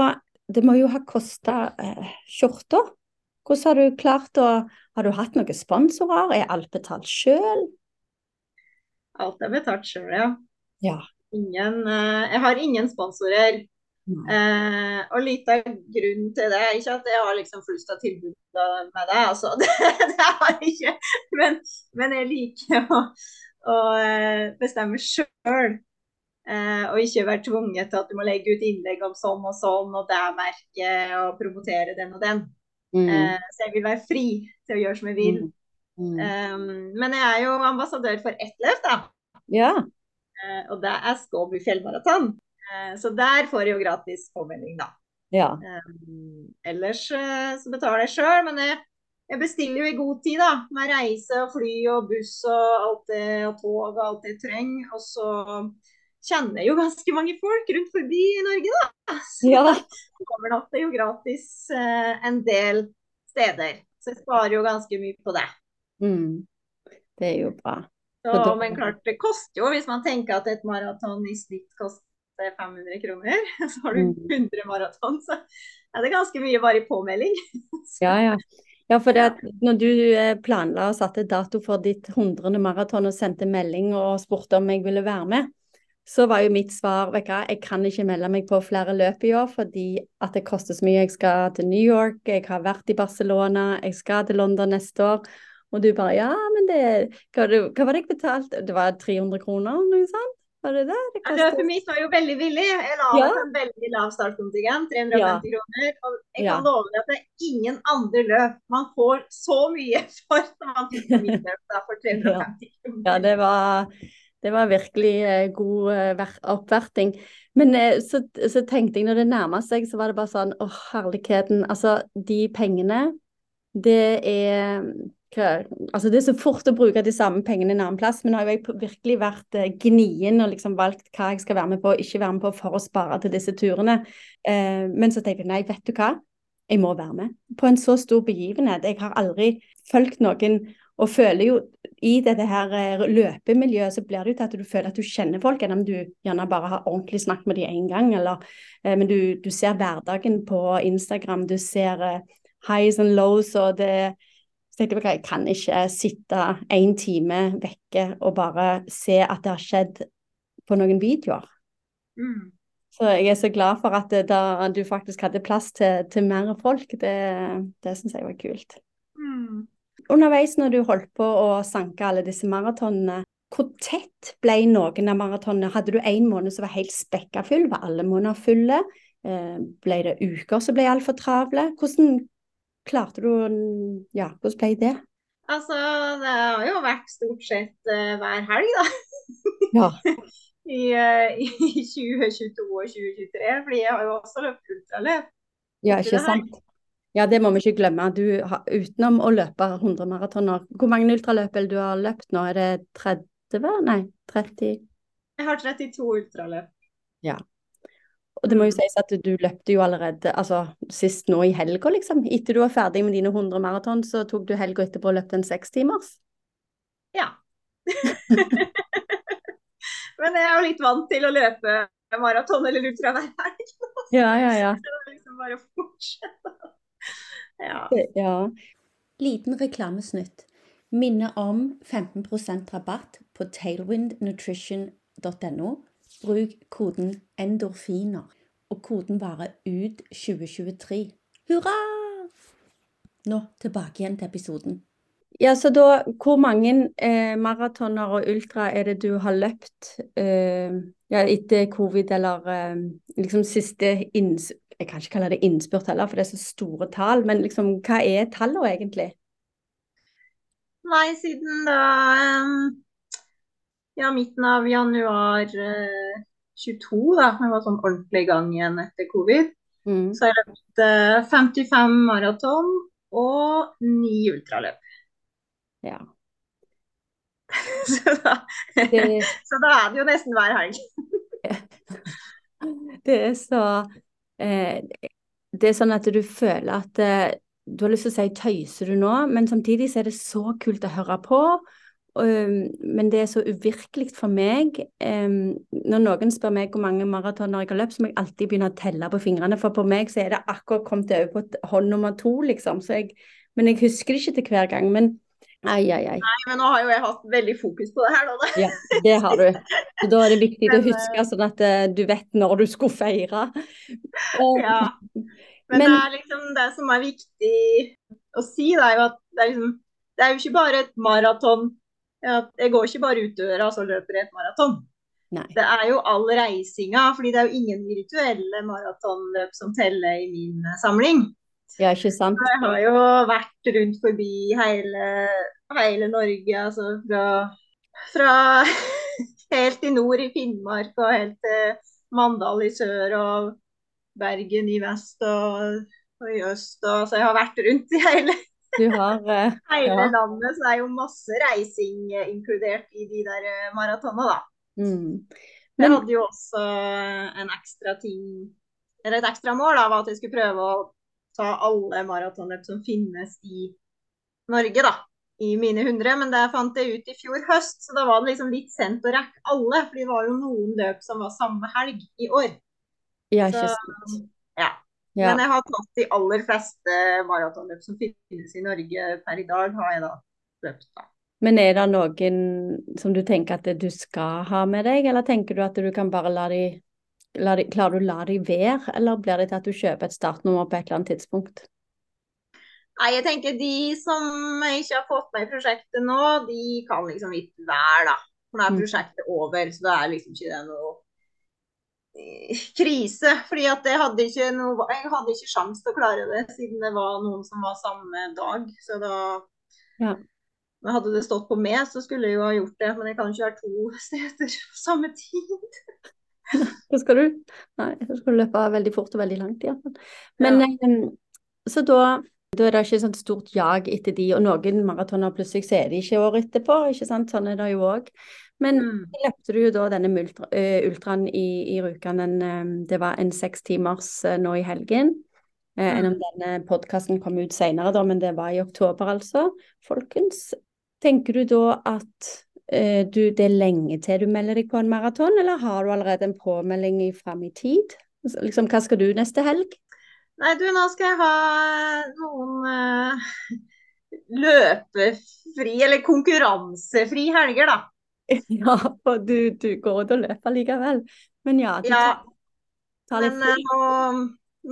Det må jo ha kosta uh, skjorter. Hvordan har du klart å Har du hatt noen sponsorer? Er alt betalt sjøl? Alt er betalt sjøl, ja. ja. Ingen, uh, jeg har ingen sponsorer. Mm. Og litt av grunnen til det ikke at jeg har liksom flust av tilbud med det, altså. Det, det har jeg ikke. Men, men, jeg liker å, å uh, bestemme sjøl. og ikke være tvunget til at du må legge ut innlegg om sånn og sånn, og det merket, og promotere den og den. Mm. Eh, så jeg vil være fri til å gjøre som jeg vil. Mm. Um, men jeg er jo ambassadør for ett løp, da. Ja. Uh, og det er Skåbu fjellmaraton. Uh, så der får jeg jo gratis påmelding, da. ja. Um, ellers uh, så betaler jeg sjøl, men jeg, jeg bestiller jo i god tid, da. Med reise og fly og buss og alt det, og tog og alt det jeg trenger. Og så kjenner jeg jo ganske mange folk rundt forbi i Norge, da. Så Ja. overnatter jo gratis en del steder. Så jeg sparer jo ganske mye på det. Mm. Det er jo bra. Så, da- men klart, det koster jo, hvis man tenker at et maraton i snitt koster 500 kroner, så har du Mm. 100 maraton, så er det ganske mye bare i påmelding. Så- Ja, ja. Ja, for det at når du eh, planla og satte dato for ditt 100. maraton og sendte melding og spurte om jeg ville være med, så var jo mitt svar vet du jeg kan ikke melde meg på flere løp i år fordi at det koster så mye. Jeg skal til New York, jeg har vært i Barcelona, jeg skal til London neste år. Og du bare ja, men det Hva, hva var det jeg betalte? Det var 300 kroner, noe sånt? Var det det? det Ja, kostet? Løpet var jo veldig billig. Jeg la Ja. en veldig lav startkontingent, 350 kroner. Og jeg Ja. kan love deg at det er ingen andre løp man får så mye for som man fikk på mitt løp for 350 kroner. Ja, det var, det var virkelig eh, god eh, oppverting. Men eh, så, så tenkte jeg når det nærma seg, så var det bare sånn Å, herligheten. Altså, de pengene, det er Altså, det er så fort å bruke de samme pengene en annen plass, men har jeg virkelig vært eh, gnien og liksom valgt hva jeg skal være med på og ikke være med på for å spare til disse turene. Eh, men så tenkte jeg nei, vet du hva, jeg må være med på en så stor begivenhet. Jeg har aldri fulgt noen og føler jo i dette her eh, løpemiljøet så blir det jo til at du føler at du kjenner folk, enn om du gjerne bare har ordentlig snakket med dem én gang. Eller, men du, du ser hverdagen på Instagram, du ser highs and lows, og det så jeg, jeg kan ikke sitte en time vekke og bare se at det har skjedd på noen videoer. Mm. Så jeg er så glad for at det, da du faktisk hadde plass til, til mer folk. Det, det syns jeg var kult. Mm. Underveis når du holdt på å sanke alle disse maratonene, hvor tett ble noen av maratonene? Hadde du en måned som var helt spekka full? Var alle måneder fulle? Eh, Ble det uker som ble altfor travle? Hvordan klarte du Ja, hvordan ble det? Altså, det har jo vært stort sett uh, hver helg, da. Ja. I, uh, I 2022 og 2023. Fordi jeg har jo også løpt ultraløp. Ja, Ikke sant? Ja, det må vi ikke glemme. Du har, utenom å løpe 100 maratoner, hvor mange ultraløp er det du har løpt nå? Er det 30? Nei, 30? Jeg har 32 ultraløp. Og det må jo sies at du løpte jo allerede altså sist nå i helga, liksom. Etter du var ferdig med dine 100 maraton, så tok du helga etterpå og løpte en sekstimers. Ja. Men jeg er jo litt vant til å løpe maraton eller ultra hver helg. Ja, ja, ja. Så det er liksom bare å fortsette. Ja. ja. Liten reklamesnutt. Minne om 15% rabatt på tailwindnutrition.no. Bruk koden endorfiner, og koden varer ut 2023. Hurra! Nå tilbake igjen til episoden. Ja, så da, hvor mange eh, maratoner og ultra er det du har løpt eh, ja, etter covid, eller eh, liksom siste inns... Jeg kan ikke kalle det innspurt heller, for det er så store tall, men liksom, hva er tallene egentlig? Nei, siden da em, ja, midten av januar eh, 22, da, jeg var sånn ordentlig i gang igjen etter covid, Mm. så har jeg løpt eh, 55 maraton og 9 ultraløp. Ja. så, da, Det, så da er det jo nesten hver helg. det er så eh, Det er sånn at du føler at eh, du har lyst til å si tøyser du nå, men samtidig så er det så kult å høre på. Men det er så uvirkelig for meg. Når noen spør meg hvor mange maratoner jeg har løpt, så må jeg alltid begynne å telle på fingrene. For på meg så er det akkurat kommet over på hånd nummer to, liksom. Så jeg, men jeg husker det ikke til hver gang. Men ai, ai, ai. Nei, men nå har jo jeg hatt veldig fokus på det her, da. Ja, det har du. Da er det viktig å huske, sånn at eh, du vet når du skulle feire. Og- Ja. Men, Men- det er liksom det som er viktig å si, det er jo at det er, liksom, det er jo ikke bare et maraton. Jeg går ikke bare ut døra og så løper jeg et maraton. Nei. Det er jo all reisinga, fordi det er jo ingen virtuelle maratonløp som teller i min eh, samling. Ja, ikke sant? Jeg har jo vært rundt forbi hele, hele Norge, altså fra, fra helt i nord i Finnmark og helt til Mandal i sør og Bergen i vest og, og i øst. Og, så jeg har vært rundt i hele, har, uh, hele ja. landet. Så det er jo masse reising inkludert i de der maratonene, da. Mm. Men jeg hadde jo også en ekstra ting, eller et ekstra mål da, var at jeg skulle prøve å ta alle maratonløp som finnes i Norge, da. I mine 100, men det fant jeg ut i fjor høst, så da var det liksom litt sent å rekke alle. For det var jo noen løp som var samme helg i år. Ja, ikke sant. Ja. Ja. Men jeg har tatt de aller fleste maratonløp som finnes i Norge per i dag, har jeg da løpt, da. Men er det noen som du tenker at du skal ha med deg, eller tenker du at du kan bare la de, la de Klarer du å la de være, eller blir det til at du kjøper et startnummer på et eller annet tidspunkt? Nei, jeg tenker de som ikke har fått med i prosjektet nå, de kan liksom ikke være, da. For nå er mm. prosjektet over, så da er liksom ikke det noe krise. fordi at jeg hadde ikke noe, jeg hadde ikke sjans til å klare det, siden det var noen som var samme dag. Så da ja. Hadde det stått på meg, så skulle jeg jo ha gjort det. Men jeg kan ikke være to steder på samme tid. Det skal du. Nei, så skal du løpe veldig fort og veldig langt iallfall. Men ja. um, så da, da er det ikke sånn stort jag etter de, og noen maratoner plutselig så er de ikke året etterpå, ikke sant. Sånn er det jo òg. Men mm. løpte du jo da denne ultra, uh, ultraen i, i Rjukan, um, det var en seks timers uh, nå i helgen. Mm. Enn om denne podkasten kom ut senere, da, men det var i oktober, altså. Folkens, Tenker du da at eh, du, det er lenge til du melder deg på en maraton, eller har du allerede en påmelding fram i tid? Liksom, hva skal du neste helg? Nei, du, nå skal jeg ha noen uh, løpefri, eller konkurransefri helger, da. Ja, for du, du går ut og løper likevel. Men ja, du ja, tar, litt fri. Men nå,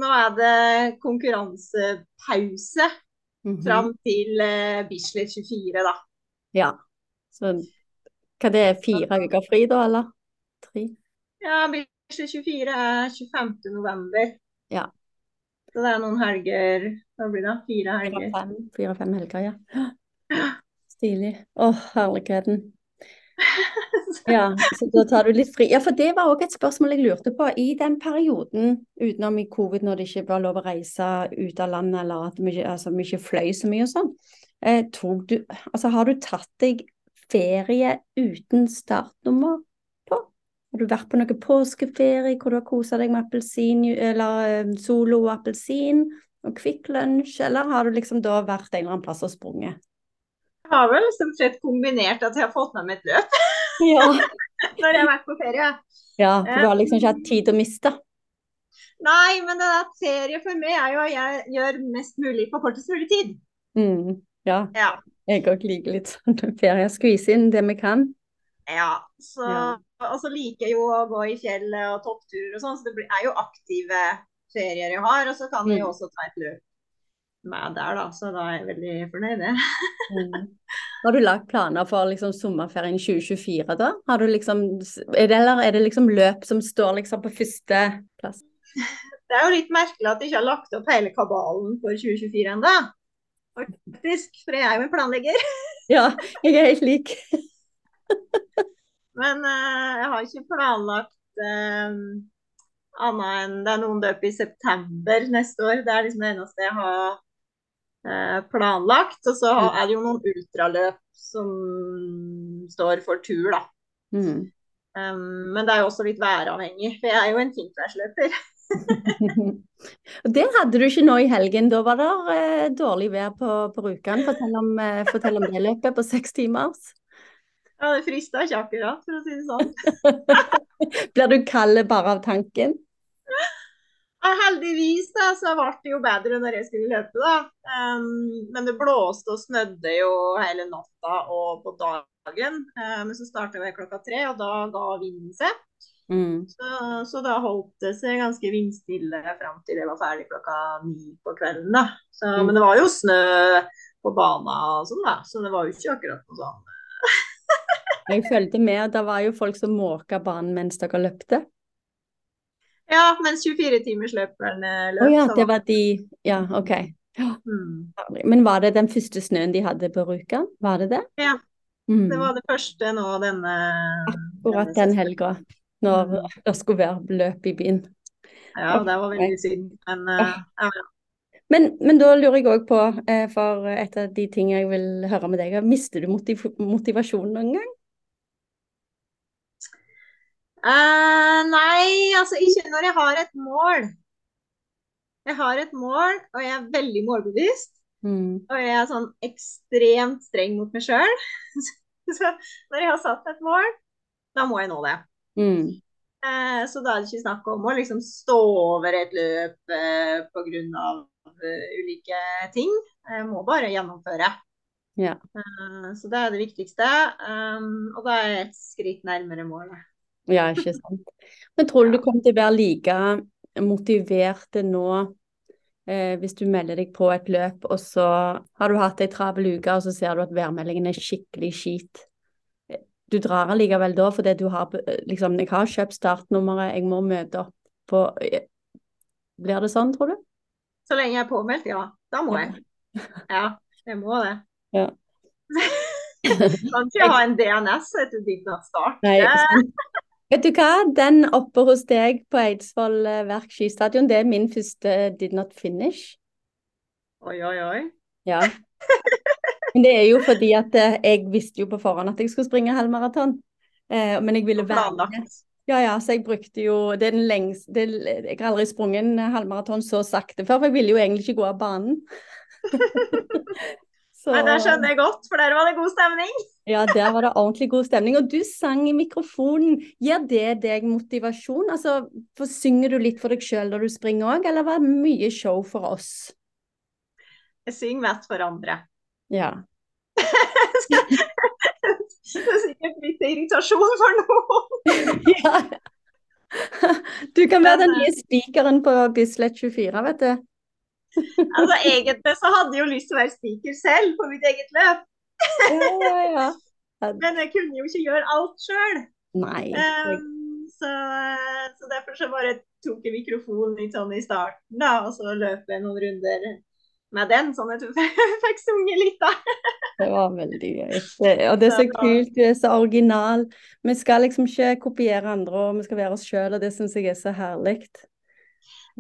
nå er det konkurransepause mm -hmm. fram til uh, Bislett 24, da. Ja. Så hva det er, fire uker fri da, eller? Tre? Ja, Bislett 24 er 25. november. Ja. Så det er noen helger Hva blir det? Fire helger? Fire-fem helger, ja. Stilig. Å, herligheten. Ja, så da tar du litt fri. Ja, for det var òg et spørsmål jeg lurte på. I den perioden utenom i covid, når det ikke var lov å reise ut av landet, eller at vi, altså, ikke fløy så mye og sånn, Eh, du, altså, har du tatt deg ferie uten startnummer på? Har du vært på noe påskeferie hvor du har kosa deg med appelsin, eller eh, Solo og appelsin og Kvikk Lunsj, eller har du liksom da vært en eller annen plass og sprunget? Jeg har vel som sett kombinert at jeg har fått med meg et løp ja. når jeg har vært på ferie. Ja, for du har liksom ikke hatt tid til å miste? Nei, men det der ferie for meg er jo at jeg gjør mest mulig på kortest mulig tid. Mm. Ja. ja. Jeg òg liker litt sånn ferie. Skvise inn det vi kan. Ja. Så, ja. Og så liker jeg jo å gå i fjellet og toppturer og sånn, så det er jo aktive ferier jeg har. Og så kan jeg jo mm. også ta et løp med der, da. Så da er jeg veldig fornøyd, mm. Har du lagt planer for liksom sommerferien 2024 da? Har du liksom, er det, eller er det liksom løp som står liksom på første plass? Det er jo litt merkelig at de ikke har lagt opp hele kabalen for 2024 ennå faktisk. For jeg er jo en planlegger. ja, jeg er helt lik. Men uh, jeg har ikke planlagt uh, annet enn det er noen løp i september neste år. Det er liksom det eneste jeg har planlagt. Og så er det jo noen ultraløp som står for tur, da. Mm. Um, men det er jo også litt væravhengig, for jeg er jo en kingflash-løper. det hadde du ikke nå i helgen. Da var det eh, dårlig vær på, på Rjukan. Fortell, eh, fortell om det løpet på seks timers. Ja, det frista ikke akkurat, for å si det sånn. Blir du kald bare av tanken? Heldigvis da, så ble det jo bedre når jeg skulle løpe. da. Um, men det blåste og snødde jo hele natta og på dagen. Um, men så starta jeg klokka tre, og da ga vinden seg. Mm. Så, så, da holdt det seg ganske vindstille fram til jeg var ferdig klokka ni på kvelden. da. Så, mm. Men det var jo snø på bana og sånn, da, så det var jo ikke akkurat noe sånn Jeg følte med det var jo folk som måka banen mens dere løpte. Ja, mens 24-timersløperne løp. Å ja, det var- de Ja, OK. Ja, Mm. Men var det den første snøen de hadde på Rjukan? Var det det? Ja, Mm. det var det første nå denne Akkurat denne den helga, når Mm. det skulle være løp i byen. Ja, det var veldig synd. Men uh, ja, Men, men da lurer jeg òg på, eh, for et av de tingene jeg vil høre med deg, er, mister du motiv motivasjonen noen gang? Eh, nei, altså ikke når jeg har et mål. Jeg har et mål, og jeg er veldig målbevisst. Mm. Og jeg er sånn ekstremt streng mot meg sjøl. Så når jeg har satt et mål, da må jeg nå det. Mm. Eh, så da er det ikke snakk om å liksom stå over et løp eh, pga. Uh, ulike ting. Jeg må bare gjennomføre. Ja. Eh, så det er det viktigste. Um, og da er jeg et skritt nærmere målet. Ja, ikke sant. Men tror du du kommer til å være like motivert nå eh, hvis du melder deg på et løp, og så har du hatt ei travel uke, og så ser du at værmeldingen er skikkelig skit? Du drar allikevel da fordi du har eh, liksom Jeg har kjøpt startnummeret, jeg må møte opp på eh, Blir det sånn, tror du? Så lenge jeg er påmeldt, ja. Da må jeg. Ja, jeg må det. Ja. kan ikke ha en DNS etter ditt start. Nei. Vet du hva, den oppe hos deg på Eidsvoll eh, Verk skistadion, det er min første did not finish. Oi, oi, oi. Ja. Men det er jo fordi at eh, jeg visste jo på forhånd at jeg skulle springe halvmaraton. Eh, men jeg ville være med. Ja, ja, så jeg brukte jo Det er den lengste det, Jeg har aldri sprunget en halvmaraton så sakte før, for jeg ville jo egentlig ikke gå av banen. Så- Nei, Det skjønner jeg godt, for der var det god stemning. Ja, der var det ordentlig god stemning. Og du sang i mikrofonen. Gir det deg motivasjon? Altså, for Synger du litt for deg sjøl når du springer òg, eller var det mye show for oss? Jeg synger mest for andre. Ja. Det er sikkert litt irritasjon for noen. ja. Du kan være den nye spikeren på Bislett 24, vet du. Altså, Egentlig så hadde jeg jo lyst til å være speaker selv på mitt eget løp, Ja, ja, ja. men jeg kunne jo ikke gjøre alt sjøl. Um, så, så derfor så bare tok jeg mikrofonen litt sånn i starten, da, og så løp jeg noen runder med den, sånn at jeg fikk sunget litt, da. Det var veldig gøy. Det, og det er så kult, du er så original. Vi skal liksom ikke kopiere andre, og vi skal være oss sjøl, og det syns jeg er så herlig.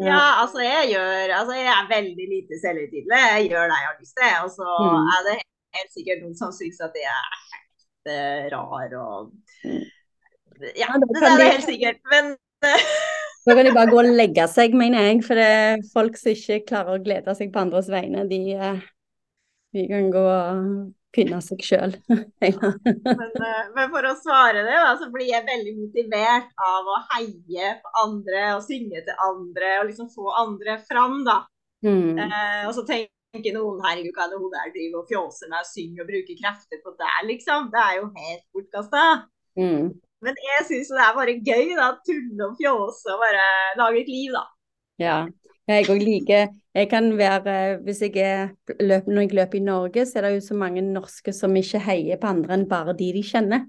Ja, altså jeg gjør Altså jeg er veldig lite selvhøytidelig. Jeg gjør det jeg har lyst til. Og så Mm. er det helt sikkert noen som syns at jeg er helt eh, rar og. Ja, det er det helt sikkert. Men Da kan de bare gå og legge seg, mener jeg. For det er folk som ikke klarer å glede seg på andres vegne, de, eh, de kan gå og pynne seg sjøl. Men, eh, men for å svare det, da, så blir jeg veldig motivert av å heie på andre og synge til andre og liksom få andre fram, da. Mm. Eh, og så tenker noen herregud, hva er det hun der driver og fjåser med og synger og bruker krefter på der, liksom. Det er jo helt bortkasta. Mm. Men jeg syns det er bare gøy, da. Tulle og fjåse og bare lage et liv, da. Ja. Jeg òg liker Jeg kan være Hvis jeg er løp, Når jeg løper i Norge, så er det jo så mange norske som ikke heier på andre enn bare de de kjenner.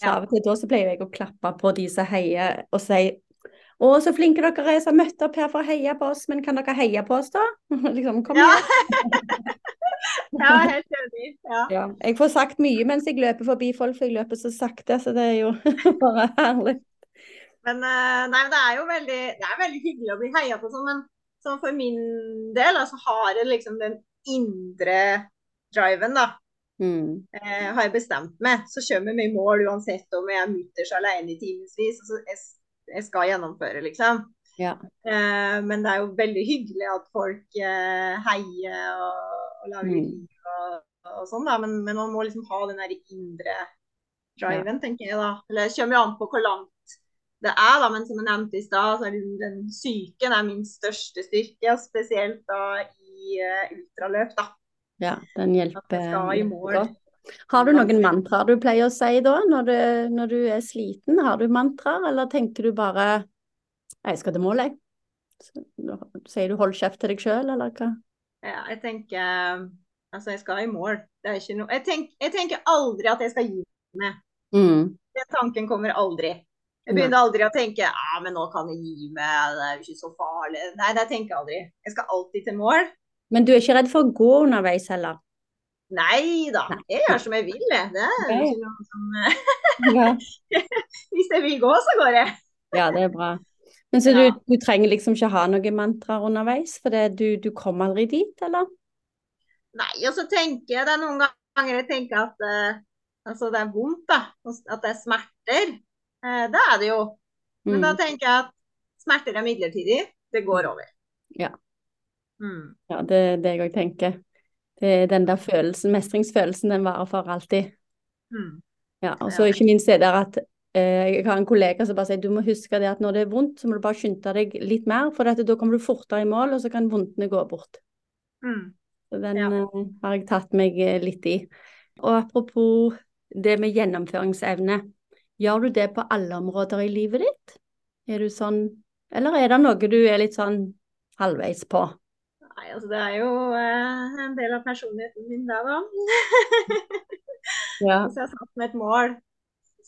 Så Ja. av og til da så pleier jeg å klappe på de som heier, og si å, så flinke dere er som møtte opp her for å heie på oss, men kan dere heie på oss, da? liksom, kom Ja. igjen. Er helt enig. Ja. Ja. Jeg får sagt mye mens jeg løper forbi folk, for jeg løper så sakte, så det er jo bare herlig. Men, eh, nei, det er jo veldig, det er veldig hyggelig å bli heia på sånn, men sånn for min del altså, har jeg liksom den indre driven, da. Mm. Eh, har jeg bestemt meg, så kommer vi i mål uansett om jeg er mutters alene i timevis. Altså, jeg, jeg skal gjennomføre, liksom. Ja. Eh, men det er jo veldig hyggelig at folk eh, heier og, og lager Mm. liv og, og sånn, da. Men, men man må liksom ha den der indre driven, tenker jeg da. Eller det kommer jo an på hvor langt det er, da. Men som jeg nevnte i stad, så er liksom den psyken er min største styrke. Spesielt da i uh, ultraløp, da. ja, den hjelper godt. Har du noen mantraer du pleier å si da, når du, når du er sliten? Har du mantraer, eller tenker du bare jeg skal til mål, jeg? Sier du hold kjeft til deg sjøl, eller hva? Ja, jeg tenker Altså, jeg skal i mål. Det er ikke noe jeg, tenk, jeg tenker aldri at jeg skal gi meg. Mm. Den tanken kommer aldri. Jeg begynner aldri å tenke ja, men nå kan jeg gi meg, det er jo ikke så farlig. Nei, det tenker jeg aldri. Jeg skal alltid til mål. Men du er ikke redd for å gå underveis heller? Nei da, jeg gjør som jeg vil. Det er jo ikke noe som Ja, Hvis jeg vil gå, så går jeg. ja det er bra. Men så du, du trenger liksom ikke ha noen mantraer underveis, for det, du, du kommer aldri dit, eller? Nei, og så tenker jeg det er noen ganger jeg tenker at uh, altså det er vondt, da. At det er smerter. Eh, det er det jo. Men Mm. da tenker jeg at smerter er midlertidig. Det går over. Ja. Mm. Ja, det er det jeg òg tenker. Det er den der følelsen, mestringsfølelsen, den varer for alltid. Mm. Ja, og så ikke minst det der at eh, jeg har en kollega som bare sier du må huske det at når det er vondt, så må du bare skynde deg litt mer, for da kommer du fortere i mål, og så kan vondtene gå bort. Mm. Så den Ja. eh, har jeg tatt meg eh, litt i. Og apropos det med gjennomføringsevne, gjør du det på alle områder i livet ditt? Er du sånn, eller er det noe du er litt sånn halvveis på? Nei, altså det er jo eh, en del av personligheten min, det da. Ja. Hvis jeg har satt meg et mål,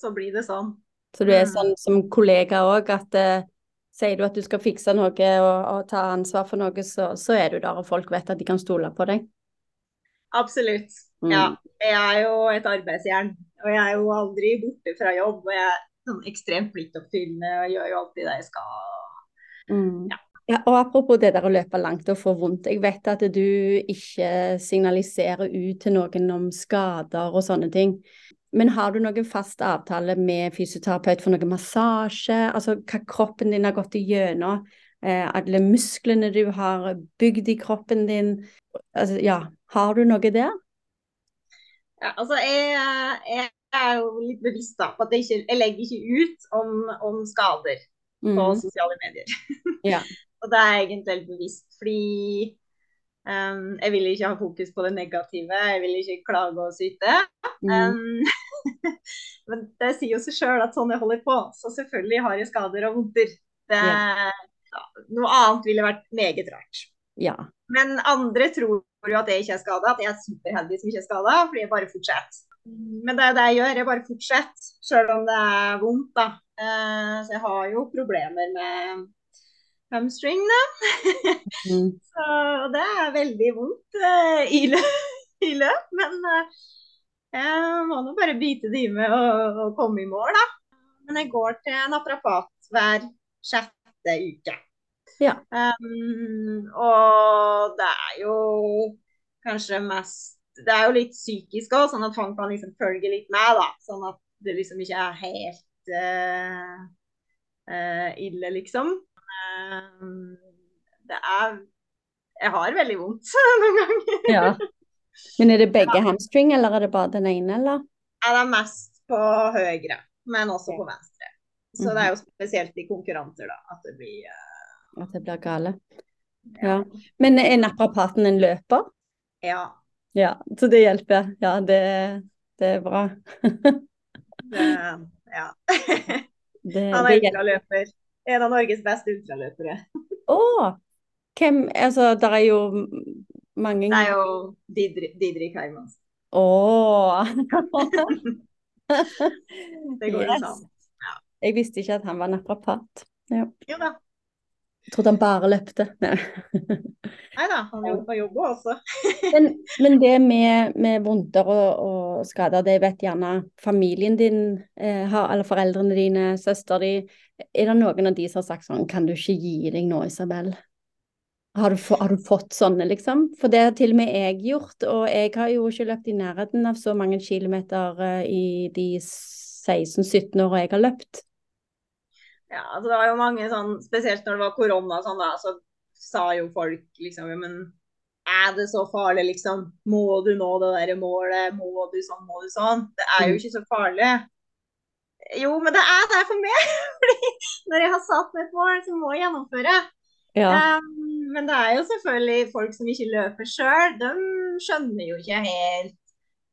så blir det sånn. Så du er Mm. sånn som kollega òg, at eh, sier du at du skal fikse noe og, og ta ansvar for noe, så, så er du der, og folk vet at de kan stole på deg. Absolutt. Mm. Ja. Jeg er jo et arbeidsjern, og jeg er jo aldri borte fra jobb. Og jeg er sånn ekstremt pliktoppfyllende og gjør jo alltid det jeg skal. Mm. Ja. Ja, og apropos det der å løpe langt og få vondt. Jeg vet at du ikke signaliserer ut til noen om skader og sånne ting. Men har du noen fast avtale med fysioterapeut for noe massasje? Altså hva kroppen din har gått igjennom? Eh, alle musklene du har bygd i kroppen din? Altså, ja, har du noe der? Ja, altså jeg, jeg er jo litt bevisst da, på at jeg, ikke, jeg legger ikke ut om, om skader på Mm. sosiale medier. Ja. og det er jeg egentlig helt bevisst, fordi um, jeg vil ikke ha fokus på det negative. Jeg vil ikke klage og syte. Mm. Um, men det sier jo seg sjøl at sånn jeg holder på. Så selvfølgelig har jeg skader og vondter. Ja, noe annet ville vært meget rart. ja. Men andre tror jo at jeg ikke er skada, at jeg er superheldig som ikke er skada, fordi jeg bare fortsetter. Men det er det jeg gjør, jeg bare fortsetter, sjøl om det er vondt, da. Eh, så jeg har jo problemer med hamstring, da. Mm. Så det er veldig vondt eh, i, lø i løp, men eh, jeg må nå bare bite det i med å, komme i mål, da. Men jeg går til naprapat hver sjette uke. Ja. Um, og det er jo kanskje mest Det er jo litt psykisk òg, sånn at han kan liksom følge litt med, da. Sånn at det liksom ikke er helt uh, uh, ille, liksom. Um, det er Jeg har veldig vondt noen ganger. ja. Men er det begge hamstring, eller er det bare den ene, eller? Ja, det er mest på høyre, men også på venstre. Så Mhm. det er jo spesielt i konkurranter, da, at det blir eh, At det blir gale. Ja. Men er naprapaten en løper? Ja. Ja, så det hjelper. Ja, det, det er bra. Det, ja. Det, Han er ultraløper. En av Norges beste ultraløpere. Å! Hvem Altså, det er jo mange Det er jo Didrik, Didrik Hermansen. Å! Det går jo Yes. sånn. Jeg visste ikke at han var naprapat. Jo da. Jeg trodde han bare løpte. Nei. Da, han jobber jobber også. Men, men det med, med vondter og, og skader, det vet gjerne familien din, eh, har, eller foreldrene dine, søster di. Er det noen av de som har sagt sånn Kan du ikke gi deg nå, Isabel? Har du, har du fått sånne, liksom? For det har til og med jeg gjort, og jeg har jo ikke løpt i nærheten av så mange kilometer eh, i de 16-17 åra jeg har løpt. Ja, altså det var jo mange sånn, spesielt når det var korona sånn da, så sa jo folk liksom, men er det så farlig liksom? Må du nå det der målet? Må du sånn, må du sånn? Det er jo Mm. ikke så farlig. Jo, men det er det for meg. Fordi når jeg har satt meg et mål, så må jeg gjennomføre. Ja. Um, men det er jo selvfølgelig folk som ikke løper sjøl. De skjønner jo ikke helt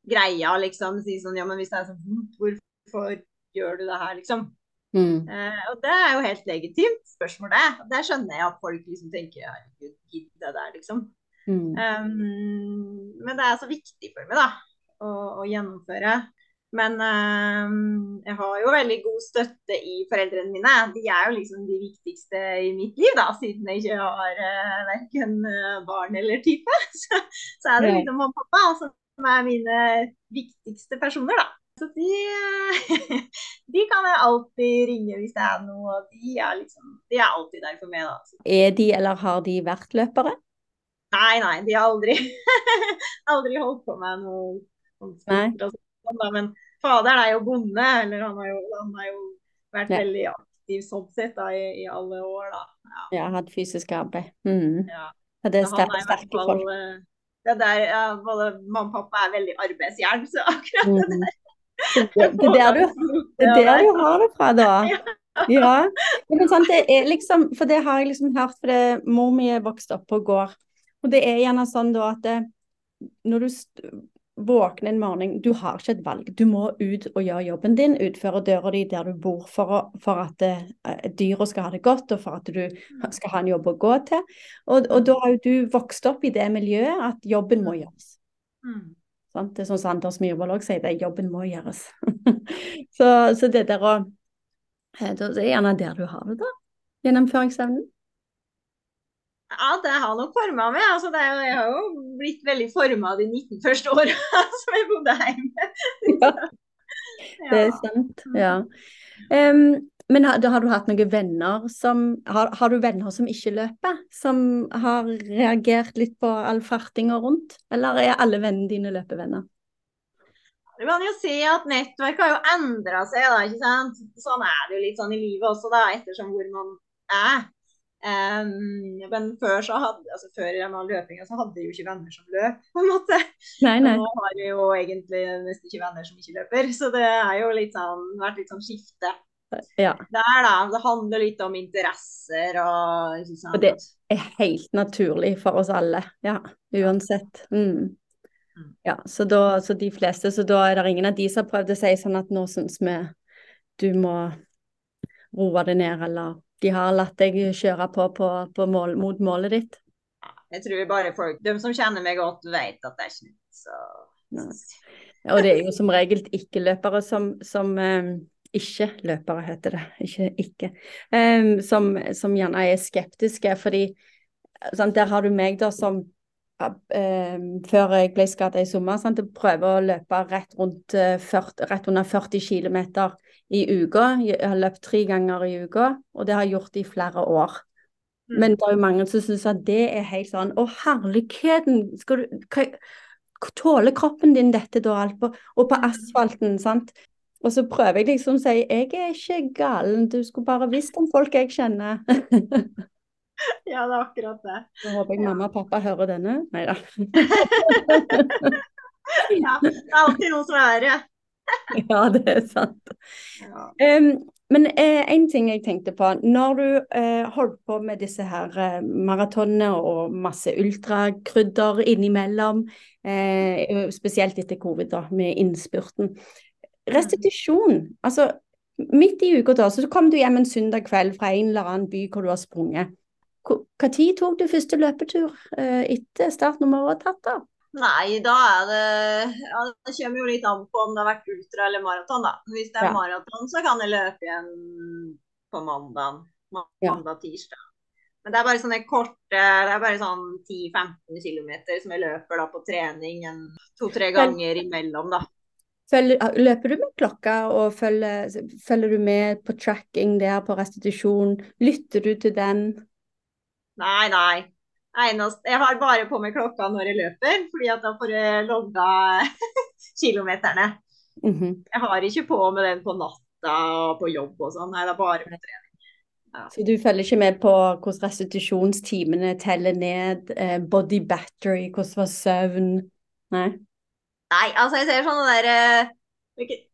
greia, liksom. Si sånn, ja, men hvis det er så vondt, hvorfor gjør du det her, liksom? Mm. Eh, og det er jo helt legitimt spørsmålet. Der skjønner jeg at folk liksom tenker herregud, gidd det der, liksom. Mm. Um, men det er så viktig for meg, da, å, å gjennomføre. Men um, jeg har jo veldig god støtte i foreldrene mine. De er jo liksom de viktigste i mitt liv, da, siden jeg ikke har uh, verken barn eller type. Så, så er det liksom mamma og pappa som er mine viktigste personer, da. Så de, de, kan jeg alltid ringe hvis det er noe. De er, liksom, de er alltid der for meg. Da. Er de eller har de vært løpere? Nei, nei, de har aldri, aldri holdt på med noe sånt. Sånn, men faderen er jo bonde, eller han har jo, han har jo vært ja. veldig aktiv sånn sett da, i, i, alle år, da. Ja, ja hatt fysisk arbeid. Mm. Ja. det er sterke, sterke folk. Eh, det der, både mamma og pappa er veldig arbeidsjern, så akkurat mm. det der det, er der du, det er der du har det fra, da. Ja. Men sant, det er liksom, for det har jeg liksom hørt, for det, mor mi er vokst opp på gård. Og det er gjerne sånn da at det, når du våkner en morgen, du har ikke et valg. Du må ut og gjøre jobben din, utføre døra di der du bor for, å, for at uh, dyra skal ha det godt, og for at du skal ha en jobb å gå til. Og, og da har jo du vokst opp i det miljøet at jobben må gjøres. Mm. Sant? Det er sånn som Anders Myhrvold òg sier, det jobben må gjøres. så, så, det der å eh, Det er gjerne der du har det, da. Gjennomføringsevnen. Ja, det har nok forma meg. Altså, det, jeg har jo blitt veldig forma de 19 første åra som jeg bodde hjemme. ja, det er sant. Ja. Um, men har, har, du hatt noen venner som har, har, du venner som ikke løper? Som har reagert litt på all fartinga rundt? Eller er alle vennene dine løpevenner? Du kan jo si at nettverket har jo endra seg, da, ikke sant. Sånn er det jo litt sånn i livet også, da, ettersom hvor man er. Um, men før så hadde altså før løpinga så hadde jo ikke venner som løp, på en måte. Nei, nei. nå har jeg jo egentlig nesten ikke venner som ikke løper. Så det har jo litt sånn, vært litt sånn skifte. Ja. Der, da. Det handler litt om interesser og ikke sant. Og det er helt naturlig for oss alle, ja. Uansett. Mm. Ja, så, da, så de fleste, så da er det ingen av de som har prøvd å si sånn at nå syns vi du må roe det ned, eller de har latt deg kjøre på, på, på mål, mot målet ditt? Jeg tror bare folk, de som kjenner meg godt, vet at det er ikke. Så... Og det er jo som regel ikke-løpere som, som um, Ikke-løpere heter det, ikke ikke. Um, som, som, gjerne er skeptiske, fordi sant, der har du meg da som uh, før jeg ble skadet i sommer, sant, prøver å løpe rett, rundt, uh, 40, rett under 40 km i uka. Jeg har løpt tre ganger i uka, og det har jeg gjort i flere år. Mm. Men det er jo mange som syns at det er helt sånn Å, herligheten! Skal du hva, Tåler kroppen din dette da, alt på, og på mm. asfalten, sant? Og så prøver jeg liksom å si jeg er ikke galen, du skulle bare visst om folk jeg kjenner. ja, det er akkurat det. Så håper jeg mamma og pappa hører denne. Nei da. ja, det er alltid noen som er det. ja, det er sant. Ja. Um, men eh, en ting jeg tenkte på. Når du eh, holdt på med disse her eh, maratonene og masse ultrakrydder innimellom, eh, spesielt etter covid, da, med innspurten. Restitusjon. Altså, midt i uka da, så kom du hjem en søndag kveld fra en eller annen by hvor du har sprunget. Når tok du første løpetur eh, etter startnummeret var tatt? da? Nei, da er det ja, Det kommer jo litt an på om det har vært ultra eller maraton, da. Hvis det er ja. maraton, så kan jeg løpe igjen på mandag. Mandag-tirsdag. Men det er bare sånne korte Det er bare sånn 10-15 km som jeg løper da på trening to-tre ganger imellom, da. Løper du med klokka og følger, følger, du med på tracking der på restitusjon? Lytter du til den? Nei, nei. Jeg har bare på meg klokka når jeg løper, fordi at da får jeg logga kilometerne. Mm -hmm. Jeg har ikke på med den på natta og på jobb og sånn. Nei, det er bare med trening. Ja. Så du følger ikke med på hvordan restitusjonstimene teller ned, eh, body battery, hvordan var søvn? Nei? Nei, altså jeg ser sånne der eh,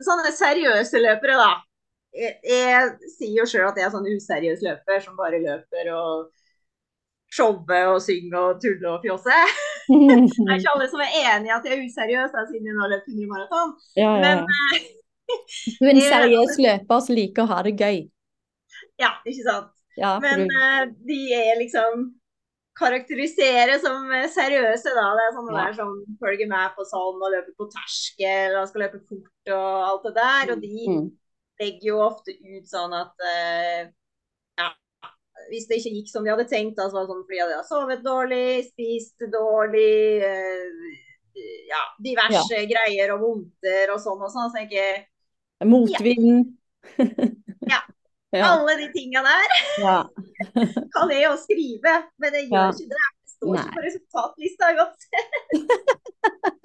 Sånne seriøse løpere, da. Jeg, jeg sier jo sjøl at jeg er sånn useriøs løper som bare løper og showe og synge og tulle og fjåse. det er ikke alle som er enig i at jeg er useriøs da, siden jeg nå løper 100 maraton. Ja, ja. Men uh, Du er en seriøs løper som liker å ha det gøy. Ja, ikke sant. Ja, Men uh, de er liksom karakterisere som seriøse, da. Det er sånne Ja. der som følger med på sånn og løper på terskel og skal løpe fort og alt det der. Og de Mm. legger jo ofte ut sånn at uh, ja, hvis det ikke gikk som de hadde tenkt, da, så var det sånn fordi de hadde sovet dårlig, spist dårlig, uh, ja, diverse greier og vondter og sånn og sånn. Så jeg ikke Motvind. Ja. ja. Alle de tinga der ja. kan jeg jo skrive, men jeg gjør Ja. ikke det. Det står ikke på resultatlista uansett.